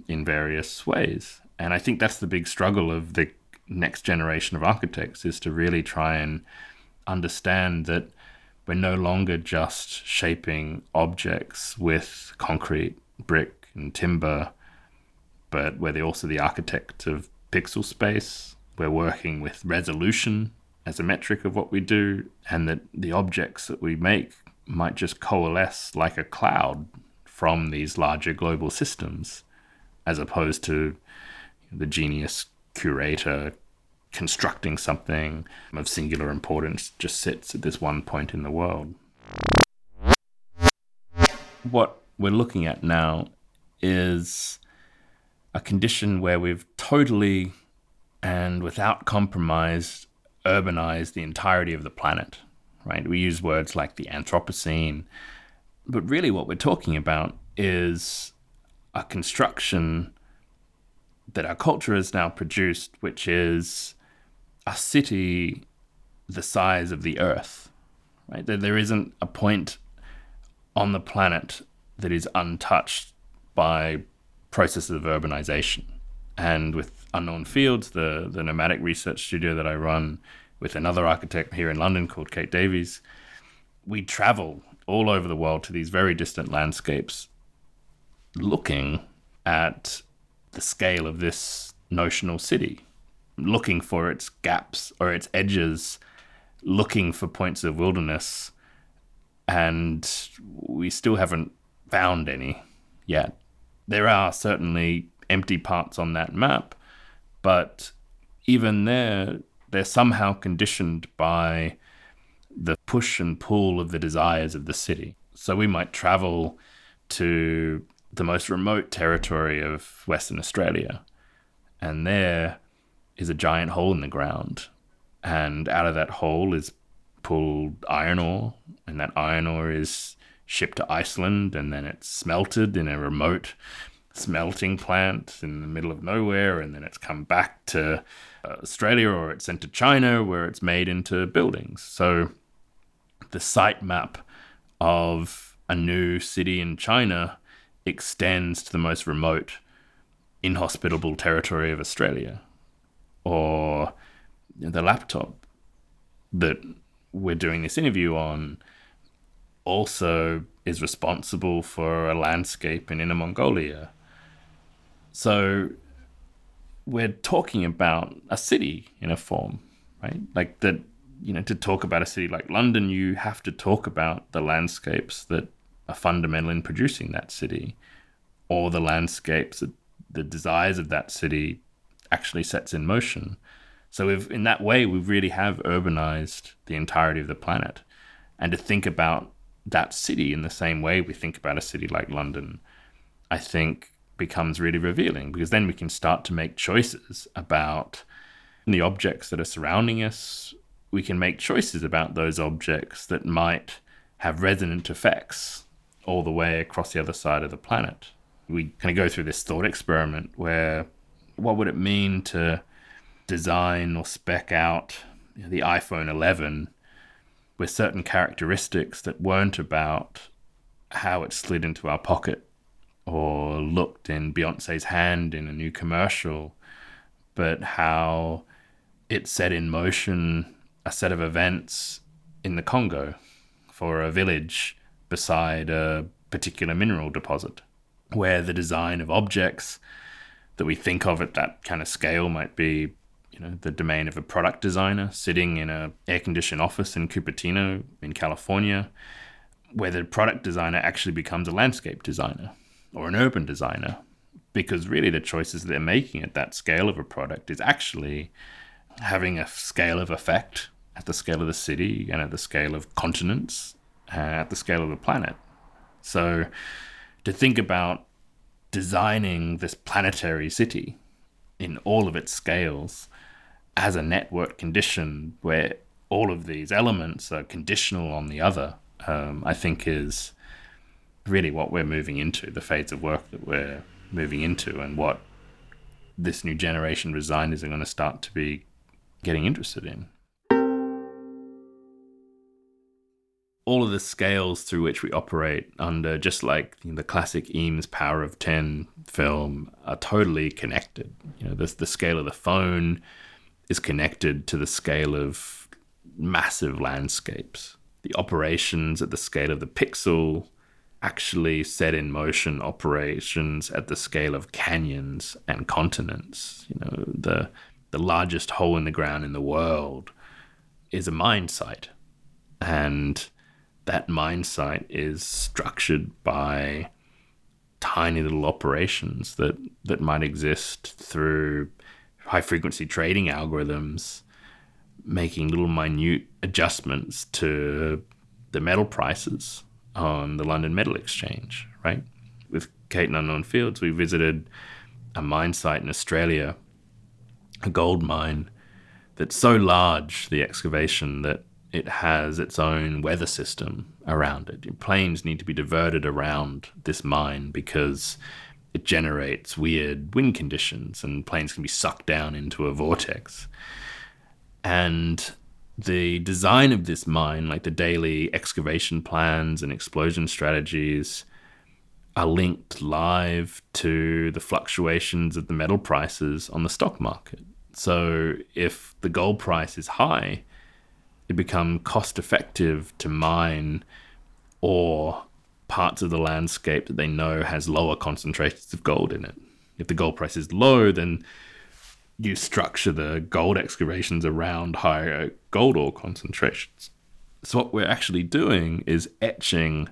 in various ways. And I think that's the big struggle of the next generation of architects is to really try and understand that we're no longer just shaping objects with concrete, brick, and timber, but we're also the architect of pixel space. We're working with resolution as a metric of what we do, and that the objects that we make might just coalesce like a cloud from these larger global systems, as opposed to the genius curator constructing something of singular importance just sits at this one point in the world. What we're looking at now is a condition where we've totally and without compromise urbanized the entirety of the planet, right? We use words like the Anthropocene But really, what we're talking about is a construction that our culture has now produced, which is a city the size of the Earth. Right? There isn't a point on the planet that is untouched by processes of urbanization. And with Unknown Fields, the, the nomadic research studio that I run with another architect here in London called Kate Davies, we travel all over the world to these very distant landscapes looking at the scale of this notional city, looking for its gaps or its edges, looking for points of wilderness. And we still haven't found any yet. There are certainly empty parts on that map, but even there, they're somehow conditioned by the push and pull of the desires of the city. So we might travel to the most remote territory of Western Australia, and there is a giant hole in the ground. And out of that hole is pulled iron ore, and that iron ore is shipped to Iceland, and then it's smelted in a remote smelting plant in the middle of nowhere, and then it's come back to uh, Australia or it's sent to China where it's made into buildings. So the site map of a new city in China extends to the most remote, inhospitable territory of Australia. Or the laptop that we're doing this interview on also is responsible for a landscape in Inner Mongolia so we're talking about a city in a form, right? Like that, you know, to talk about a city like London, you have to talk about the landscapes that are fundamental in producing that city, or the landscapes that the desires of that city actually sets in motion. So we've, in that way, we really have urbanized the entirety of the planet. And to think about that city in the same way we think about a city like London, I think becomes really revealing because then we can start to make choices about the objects that are surrounding us. We can make choices about those objects that might have resonant effects all the way across the other side of the planet. We kind of go through this thought experiment where what would it mean to design or spec out the iPhone 11 with certain characteristics that weren't about how it slid into our pocket or looked in Beyonce's hand in a new commercial, but how it set in motion a set of events in the Congo for a village beside a particular mineral deposit, where the design of objects that we think of at that kind of scale might be you know the domain of a product designer sitting in an air-conditioned office in Cupertino in California where the product designer actually becomes a landscape designer or an urban designer because really the choices they're making at that scale of a product is actually having a scale of effect at the scale of the city and at the scale of continents and at the scale of the planet. So to think about designing this planetary city in all of its scales as a network condition where all of these elements are conditional on the other, um, I think is really what we're moving into, the phase of work that we're moving into, and what this new generation of designers are going to start to be getting interested in. All of the scales through which we operate under, just like the classic Eames Power of 10 film, are totally connected. You know, the, the scale of the phone is connected to the scale of massive landscapes. The operations at the scale of the pixel actually set in motion operations at the scale of canyons and continents. You know, the the largest hole in the ground in the world is a mine site. And that mine site is structured by tiny little operations that, that might exist through high frequency trading algorithms, making little minute adjustments to the metal prices on the London Metal Exchange, right? With Kate and Unknown Fields, we visited a mine site in Australia, a gold mine that's so large, the excavation, that it has its own weather system around it. Planes need to be diverted around this mine because it generates weird wind conditions and planes can be sucked down into a vortex. And the design of this mine, like the daily excavation plans and explosion strategies, are linked live to the fluctuations of the metal prices on the stock market. So if the gold price is high, it becomes cost effective to mine or parts of the landscape that they know has lower concentrations of gold in it. If the gold price is low, then you structure the gold excavations around higher gold ore concentrations. So what we're actually doing is etching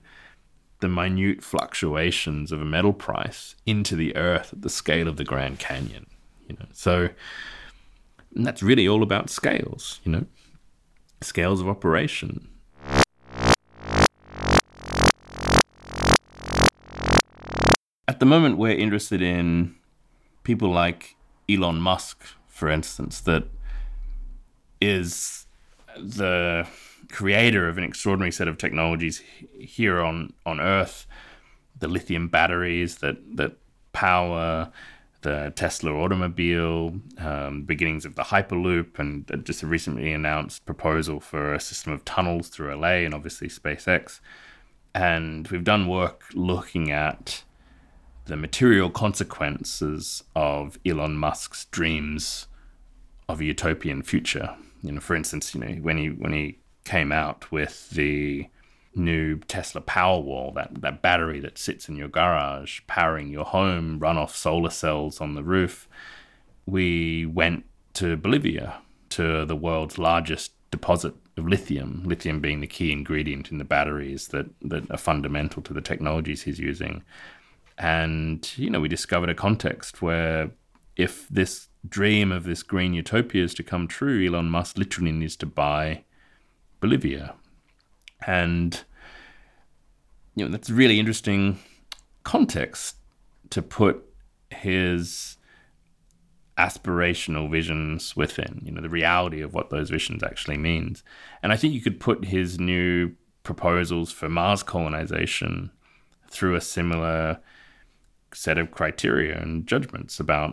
the minute fluctuations of a metal price into the earth at the scale of the Grand Canyon. You know, so that's really all about scales. You know, scales of operation. At the moment, we're interested in people like Elon Musk, for instance, that is the creator of an extraordinary set of technologies here on, on Earth, the lithium batteries that, that power the Tesla automobile, um, beginnings of the Hyperloop, and just a recently announced proposal for a system of tunnels through LA and obviously SpaceX. And we've done work looking at the material consequences of Elon Musk's dreams of a utopian future. You know, for instance, you know, when he when he came out with the new Tesla Powerwall, that, that battery that sits in your garage, powering your home, run off solar cells on the roof. We went to Bolivia, to the world's largest deposit of lithium, lithium being the key ingredient in the batteries that, that are fundamental to the technologies he's using. And, you know, we discovered a context where if this dream of this green utopia is to come true, Elon Musk literally needs to buy Bolivia. And you know that's a really interesting context to put his aspirational visions within you know the reality of what those visions actually means. And i think you could put his new proposals for mars colonization through a similar set of criteria and judgments about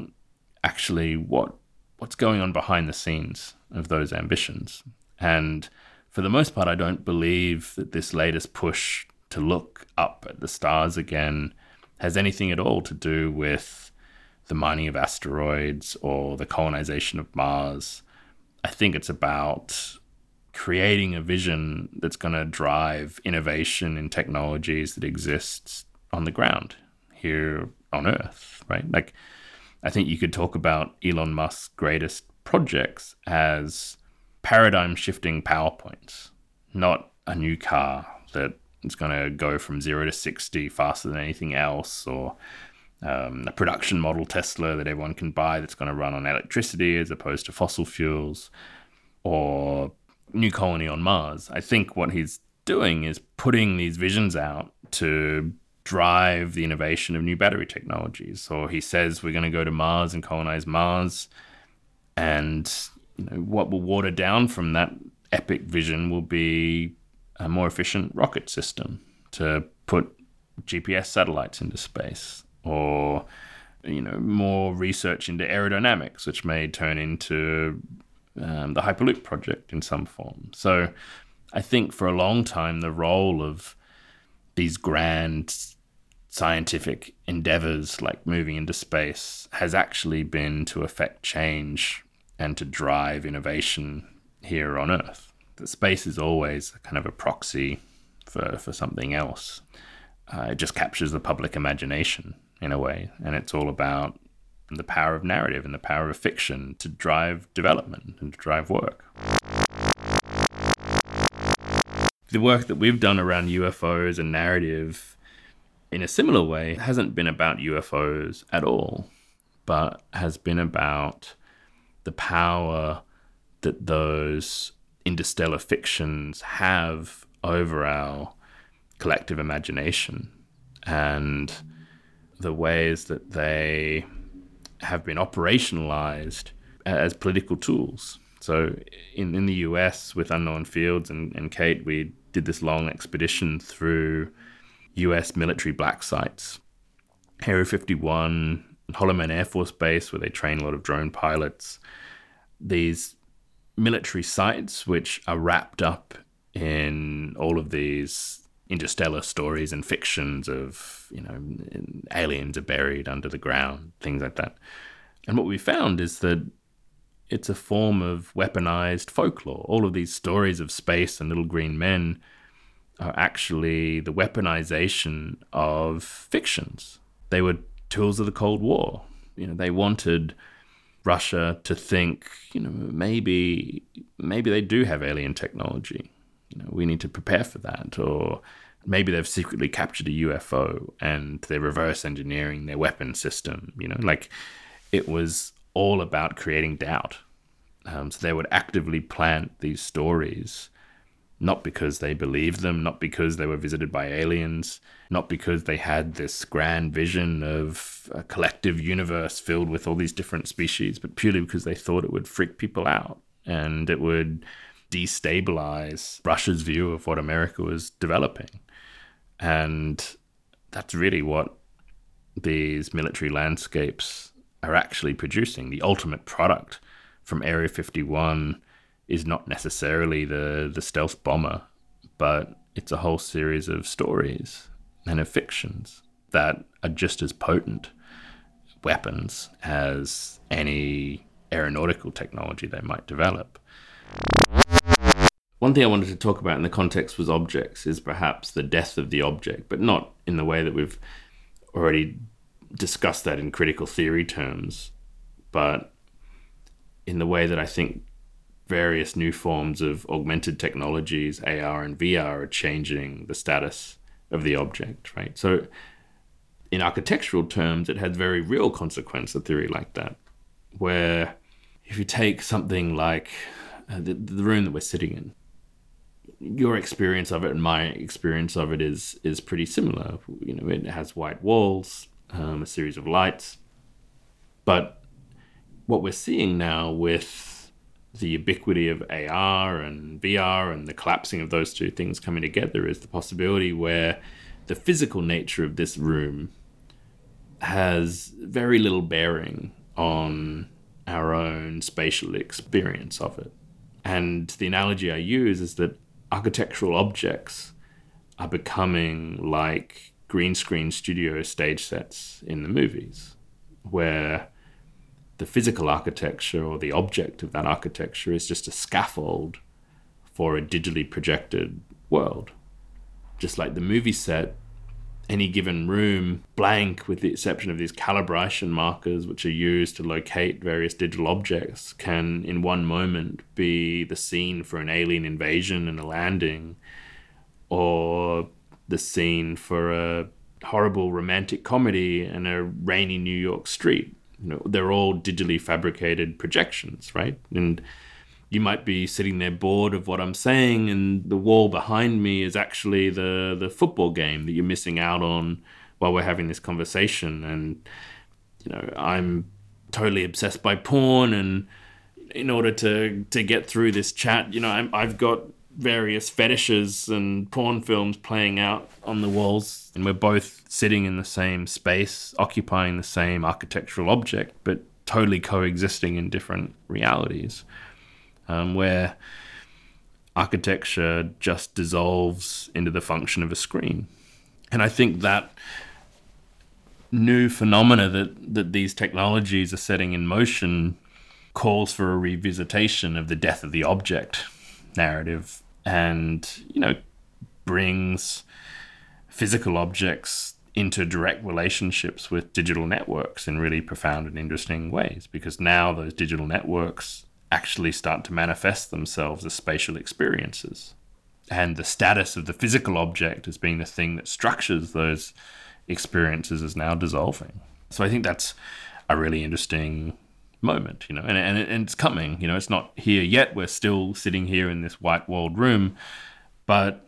actually what what's going on behind the scenes of those ambitions and for the most part, I don't believe that this latest push to look up at the stars again has anything at all to do with the mining of asteroids or the colonization of Mars. I think it's about creating a vision that's going to drive innovation in technologies that exists on the ground here on Earth, right? Like, I think you could talk about Elon Musk's greatest projects as paradigm shifting PowerPoints, not a new car that is going to go from zero to 60 faster than anything else, or um, a production model Tesla that everyone can buy that's going to run on electricity as opposed to fossil fuels, or new colony on Mars. I think what he's doing is putting these visions out to drive the innovation of new battery technologies. So he says we're going to go to Mars and colonize Mars. And you know, what will water down from that epic vision will be a more efficient rocket system to put GPS satellites into space or you know more research into aerodynamics which may turn into um, the hyperloop project in some form so i think for a long time the role of these grand scientific endeavors like moving into space has actually been to affect change and to drive innovation here on Earth. The space is always kind of a proxy for, for something else. Uh, it just captures the public imagination in a way, and it's all about the power of narrative and the power of fiction to drive development and to drive work. The work that we've done around UFOs and narrative in a similar way hasn't been about UFOs at all, but has been about the power that those interstellar fictions have over our collective imagination and the ways that they have been operationalized as political tools. So in, in the US with Unknown Fields and, and Kate, we did this long expedition through US military black sites. Area 51, Holloman Air Force Base, where they train a lot of drone pilots. These military sites, which are wrapped up in all of these interstellar stories and fictions of, you know, aliens are buried under the ground, things like that. And what we found is that it's a form of weaponized folklore. All of these stories of space and little green men are actually the weaponization of fictions. They were tools of the Cold War. You know, they wanted Russia to think, you know, maybe maybe they do have alien technology. You know, we need to prepare for that. Or maybe they've secretly captured a UFO and they're reverse engineering their weapon system. You know, like it was all about creating doubt. Um, so they would actively plant these stories, not because they believed them, not because they were visited by aliens, not because they had this grand vision of a collective universe filled with all these different species, but purely because they thought it would freak people out and it would destabilize Russia's view of what America was developing. And that's really what these military landscapes are actually producing. The ultimate product from Area 51 is not necessarily the, the stealth bomber, but it's a whole series of stories and of fictions that are just as potent weapons as any aeronautical technology they might develop. One thing I wanted to talk about in the context was objects is perhaps the death of the object, but not in the way that we've already discussed that in critical theory terms, but in the way that I think various new forms of augmented technologies, AR and VR, are changing the status of the object, right? So, in architectural terms, it has very real consequence, a theory like that, where if you take something like uh, the, the room that we're sitting in, your experience of it and my experience of it is is pretty similar. You know, it has white walls, um, a series of lights. But what we're seeing now with the ubiquity of AR and VR and the collapsing of those two things coming together is the possibility where the physical nature of this room has very little bearing on our own spatial experience of it. And the analogy I use is that architectural objects are becoming like green screen studio stage sets in the movies, where the physical architecture or the object of that architecture is just a scaffold for a digitally projected world. Just like the movie set, any given room, blank with the exception of these calibration markers, which are used to locate various digital objects, can in one moment be the scene for an alien invasion and a landing, or the scene for a horrible romantic comedy in a rainy New York street. You know, they're all digitally fabricated projections, right? And you might be sitting there bored of what I'm saying, and the wall behind me is actually the the football game that you're missing out on while we're having this conversation. And you know, I'm totally obsessed by porn, and in order to to get through this chat, you know, I'm, I've got various fetishes and porn films playing out on the walls, and we're both sitting in the same space, occupying the same architectural object, but totally coexisting in different realities, um, where architecture just dissolves into the function of a screen. And I think that new phenomena that, that these technologies are setting in motion calls for a revisitation of the death of the object narrative and, you know, brings physical objects into direct relationships with digital networks in really profound and interesting ways because now those digital networks actually start to manifest themselves as spatial experiences. And the status of the physical object as being the thing that structures those experiences is now dissolving. So I think that's a really interesting moment, you know, and, and, and it's coming, you know, it's not here yet. We're still sitting here in this white walled room, but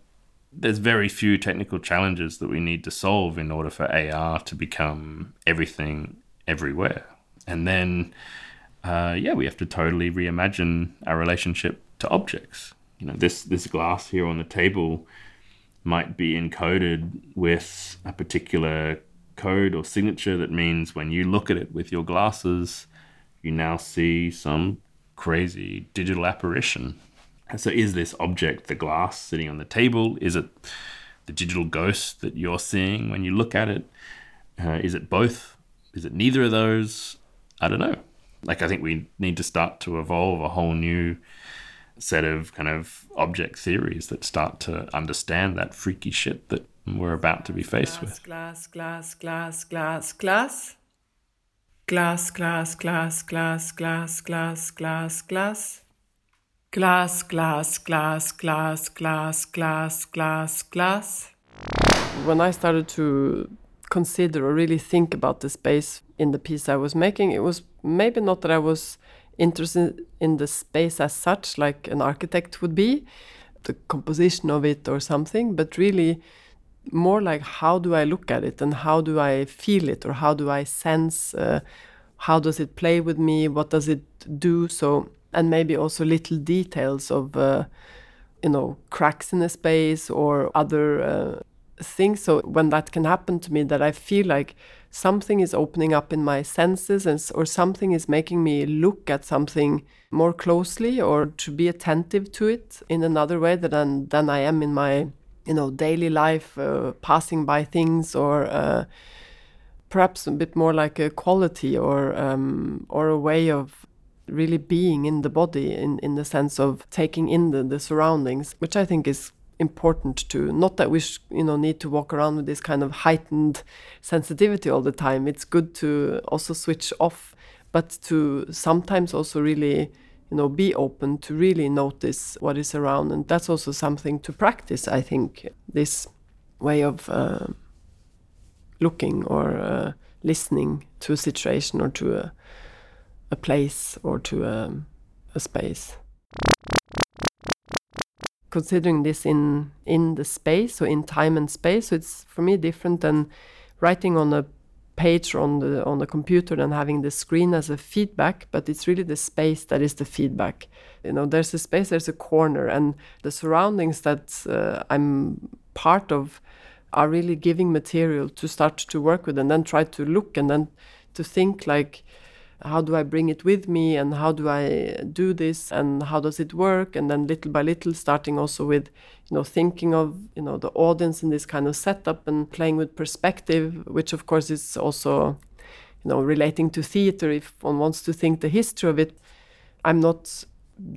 there's very few technical challenges that we need to solve in order for AR to become everything everywhere. And then uh, yeah, we have to totally reimagine our relationship to objects. You know, this this glass here on the table might be encoded with a particular code or signature that means when you look at it with your glasses, you now see some crazy digital apparition. And so, is this object the glass sitting on the table? Is it the digital ghost that you're seeing when you look at it? Uh, is it both? Is it neither of those? I don't know. Like, I think we need to start to evolve a whole new set of kind of object theories that start to understand that freaky shit that we're about to be faced with. Glass, glass, glass, glass, glass. Glass, glass, glass, glass, glass, glass, glass, glass. Glass, glass, glass, glass, glass, glass, glass, glass. When I started to consider or really think about the space in the piece I was making, it was maybe not that I was interested in the space as such, like an architect would be, the composition of it or something, but really more like how do I look at it and how do I feel it or how do I sense, uh, how does it play with me, what does it do? So, and maybe also little details of, uh, you know, cracks in a space or other uh, things. So when that can happen to me, that I feel like something is opening up in my senses and, or something is making me look at something more closely or to be attentive to it in another way than, than I am in my you know daily life uh, passing by things or uh, perhaps a bit more like a quality or um, or a way of really being in the body in, in the sense of taking in the, the surroundings which I think is important to not that we you know need to walk around with this kind of heightened sensitivity all the time. It's good to also switch off but to sometimes also really you know be open to really notice what is around. And that's also something to practice i think this way of uh, looking or uh, listening to a situation or to a, a place or to a, a space. Considering this in in the space so in time and space so it's for me different than writing on a page on the on the computer and having the screen as a feedback but it's really the space that is the feedback. You know there's a space there's a corner and the surroundings that uh, i'm part of are really giving material to start to work with and then try to look and then to think like how do I bring it with me and how do I do this and how does it work? And then little by little starting also with you know thinking of you know the audience in this kind of setup and playing with perspective which of course is also you know relating to theater. If one wants to think the history of it I'm not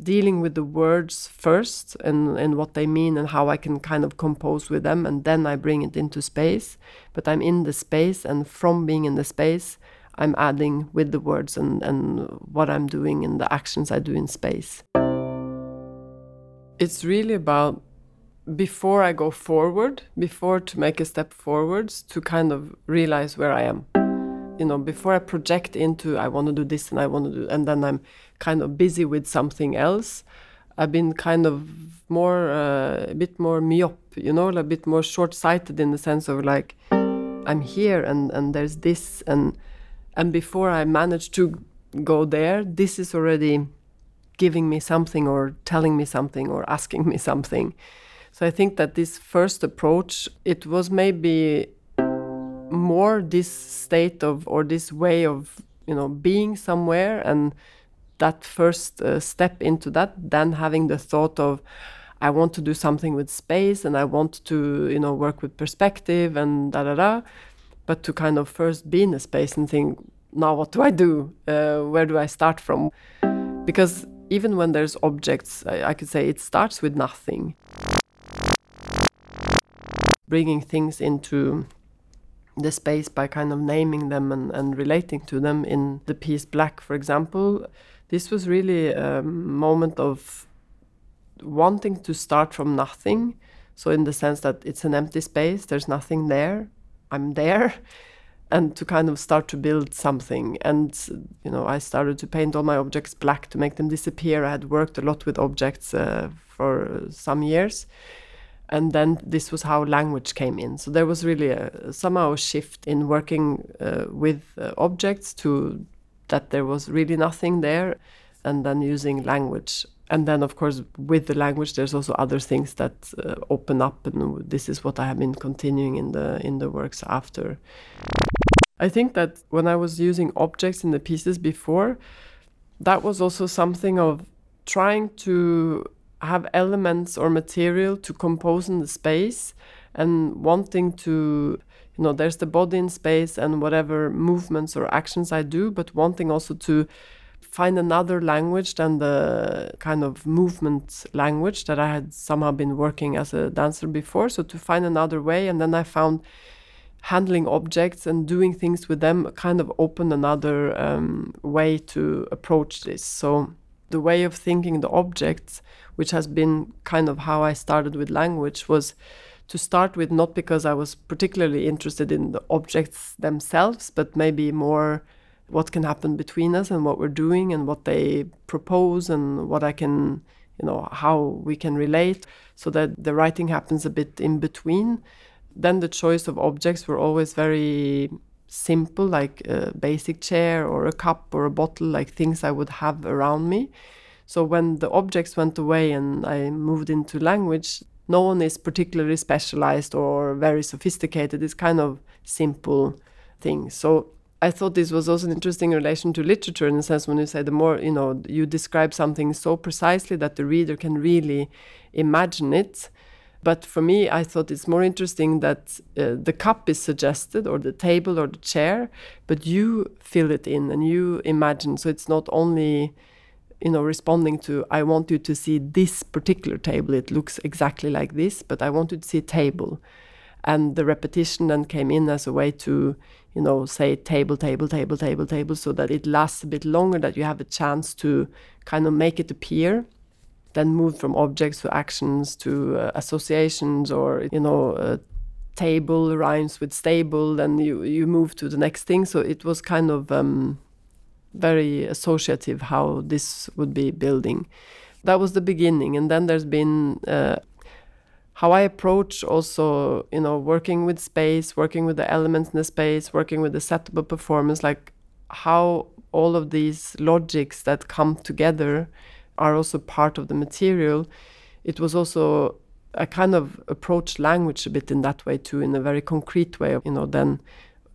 dealing with the words first and, and what they mean and how I can kind of compose with them and then I bring it into space. But I'm in the space and from being in the space I'm adding with the words and, and what I'm doing and the actions I do in space. It's really about before I go forward, before to make a step forwards, to kind of realize where I am. You know, before I project into I want to do this and I want to do, and then I'm kind of busy with something else. I've been kind of more, uh, a bit more myop, you know, a bit more short sighted in the sense of like, I'm here and, and there's this and and before I manage to go there, this is already giving me something or telling me something or asking me something. So I think that this first approach, it was maybe more this state of or this way of you know being somewhere and that first uh, step into that then having the thought of i want to do something with space and i want to you know work with perspective and da da da but to kind of first be in a space and think, now what do I do? Uh, where do I start from? Because even when there's objects, I, I could say it starts with nothing. Bringing things into the space by kind of naming them and, and relating to them in the piece Black, for example, this was really a moment of wanting to start from nothing. So, in the sense that it's an empty space, there's nothing there, I'm there and to kind of start to build something. And, you know, I started to paint all my objects black to make them disappear. I had worked a lot with objects uh, for some years. And then this was how language came in. So there was really a, somehow a shift in working uh, with uh, objects to that there was really nothing there, and then using language. And then, of course, with the language, there's also other things that uh, open up, and this is what I have been continuing in the in the works after. I think that when I was using objects in the pieces before, that was also something of trying to have elements or material to compose in the space and wanting to you know there's the body in space and whatever movements or actions i do but wanting also to find another language than the kind of movement language that i had somehow been working as a dancer before. So to find another way and then i found handling objects and doing things with them kind of opened another um, way to approach this. So the way of thinking the objects which has been kind of how i started with language was to start with, not because I was particularly interested in the objects themselves, but maybe more what can happen between us and what we're doing and what they propose and what I can, you know, how we can relate so that the writing happens a bit in between. Then the choice of objects were always very simple, like a basic chair or a cup or a bottle, like things I would have around me. So when the objects went away and I moved into language, no one is particularly specialized or very sophisticated. It's kind of simple things. So I thought this was also an interesting relation to literature in the sense when you say the more, you know, you describe something so precisely that the reader can really imagine it. But for me, I thought it's more interesting that uh, the cup is suggested, or the table, or the chair, but you fill it in and you imagine. So it's not only you know responding to i want you to see this particular table it looks exactly like this but i want you to see a table and the repetition then came in as a way to you know say table table table table table so that it lasts a bit longer that you have a chance to kind of make it appear then move from objects to actions to uh, associations or you know uh, table rhymes with stable then you you move to the next thing so it was kind of um, very associative how this would be building. That was the beginning, and then there's been uh, how I approach also, you know, working with space, working with the elements in the space, working with the setup of performance, like how all of these logics that come together are also part of the material. It was also I kind of approach language a bit in that way too, in a very concrete way. You know, then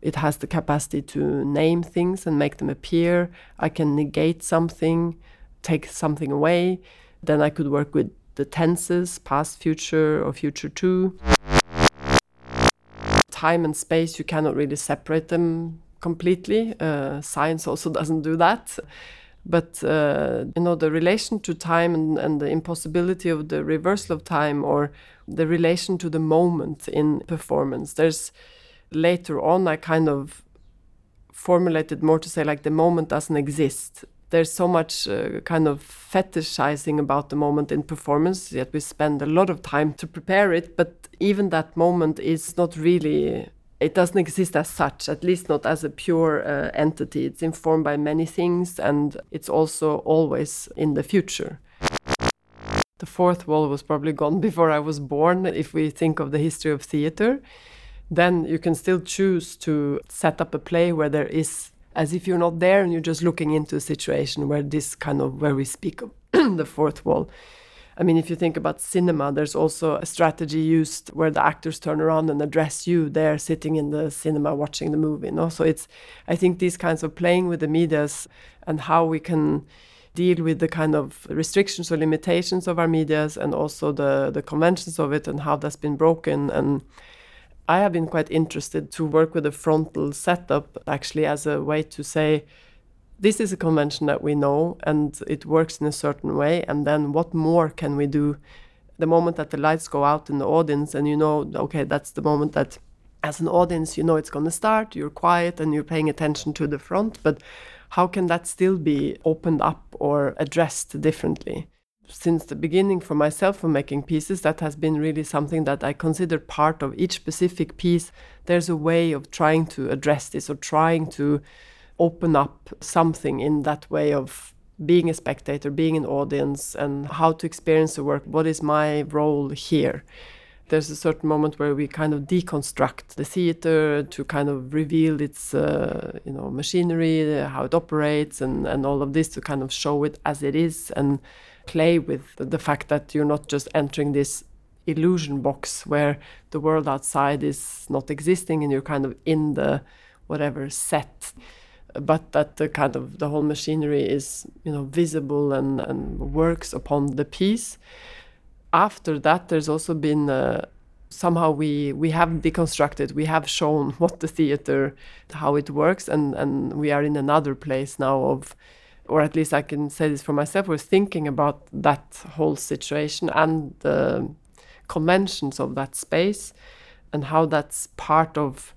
it has the capacity to name things and make them appear. I can negate something, take something away. Then I could work with the tenses, past, future, or future too. Time and space, you cannot really separate them completely. Uh, science also doesn't do that. But uh, you know the relation to time and, and the impossibility of the reversal of time, or the relation to the moment in performance. There's later on I kind of formulated more to say like the moment doesn't exist. There's so much uh, kind of fetishizing about the moment in performance, yet we spend a lot of time to prepare it. But even that moment is not really, it doesn't exist as such, at least not as a pure uh, entity. It's informed by many things and it's also always in the future. The fourth wall was probably gone before I was born, if we think of the history of theater then you can still choose to set up a play where there is as if you're not there and you're just looking into a situation where this kind of where we speak of the fourth wall. I mean if you think about cinema there's also a strategy used where the actors turn around and address you there sitting in the cinema watching the movie no? So it's i think these kinds of playing with the medias and how we can deal with the kind of restrictions or limitations of our medias and also the the conventions of it and how that's been broken and I have been quite interested to work with a frontal setup actually as a way to say this is a convention that we know and it works in a certain way and then what more can we do? The moment that the lights go out in the audience and you know okay that's the moment that as an audience you know it's going to start you're quiet and you're paying attention to the front but how can that still be opened up or addressed differently since the beginning for myself for making pieces that has been really something that i consider part of each specific piece. There's a way of trying to address this or trying to open up something in that way of being a spectator being an audience and how to experience the work. What is my role here? There's a certain moment where we kind of deconstruct the theater to kind of reveal its uh, you know machinery how it operates and and all of this to kind of show it as it is. And play with the fact that you're not just entering this illusion box where the world outside is not existing and you're kind of in the whatever set but that the kind of the whole machinery is you know visible and, and works upon the piece. After that there's also been uh, somehow we we have deconstructed we have shown what the theater how it works and and we are in another place now of or at least I can say this for myself was thinking about that whole situation and the conventions of that space and how that's part of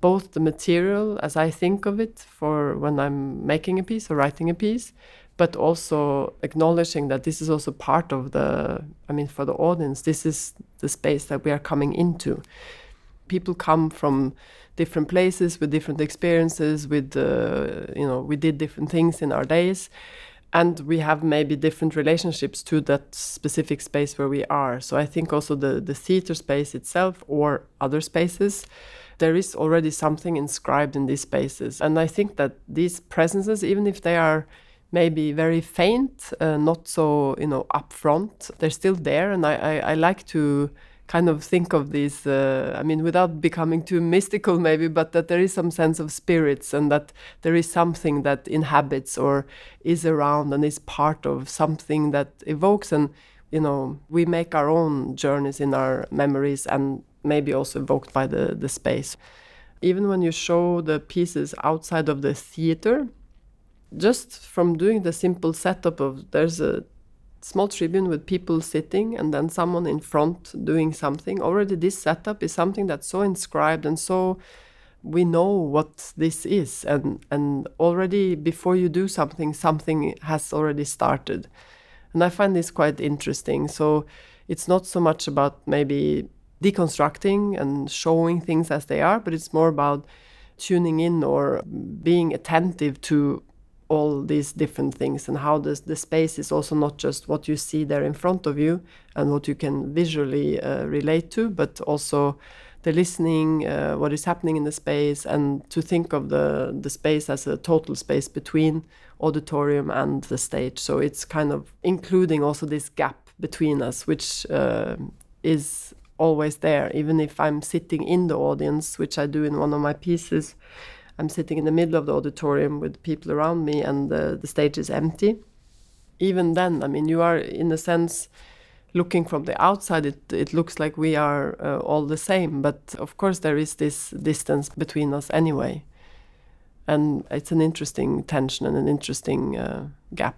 both the material as I think of it for when I'm making a piece or writing a piece, but also acknowledging that this is also part of the, I mean, for the audience, this is the space that we are coming into. People come from different places with different experiences, with, uh, you know, we did different things in our days. And we have maybe different relationships to that specific space where we are. So I think also the, the theater space itself or other spaces there is already something inscribed in these spaces. And I think that these presences, even if they are maybe very faint, uh, not so you know upfront, they're still there. And I, I, I like to kind of think of these. Uh, I mean, without becoming too mystical, maybe, but that there is some sense of spirits and that there is something that inhabits or is around and is part of something that evokes and you know we make our own journeys in our memories and maybe also evoked by the, the space. Even when you show the pieces outside of the theater, just from doing the simple setup of there's a small tribune with people sitting and then someone in front doing something, already this setup is something that's so inscribed and so we know what this is. And and already before you do something something has already started. And i find this quite interesting. So it's not so much about maybe deconstructing and showing things as they are, but it's more about tuning in or being attentive to all these different things and how this, the space is also not just what you see there in front of you and what you can visually uh, relate to, but also the listening, uh, what is happening in the space, and to think of the, the space as a total space between auditorium and the stage. So it's kind of including also this gap between us, which uh, is always there, even if I'm sitting in the audience, which I do in one of my pieces. I'm sitting in the middle of the auditorium with people around me, and the, the stage is empty. Even then, I mean, you are in a sense looking from the outside. It it looks like we are uh, all the same, but of course there is this distance between us anyway, and it's an interesting tension and an interesting uh, gap.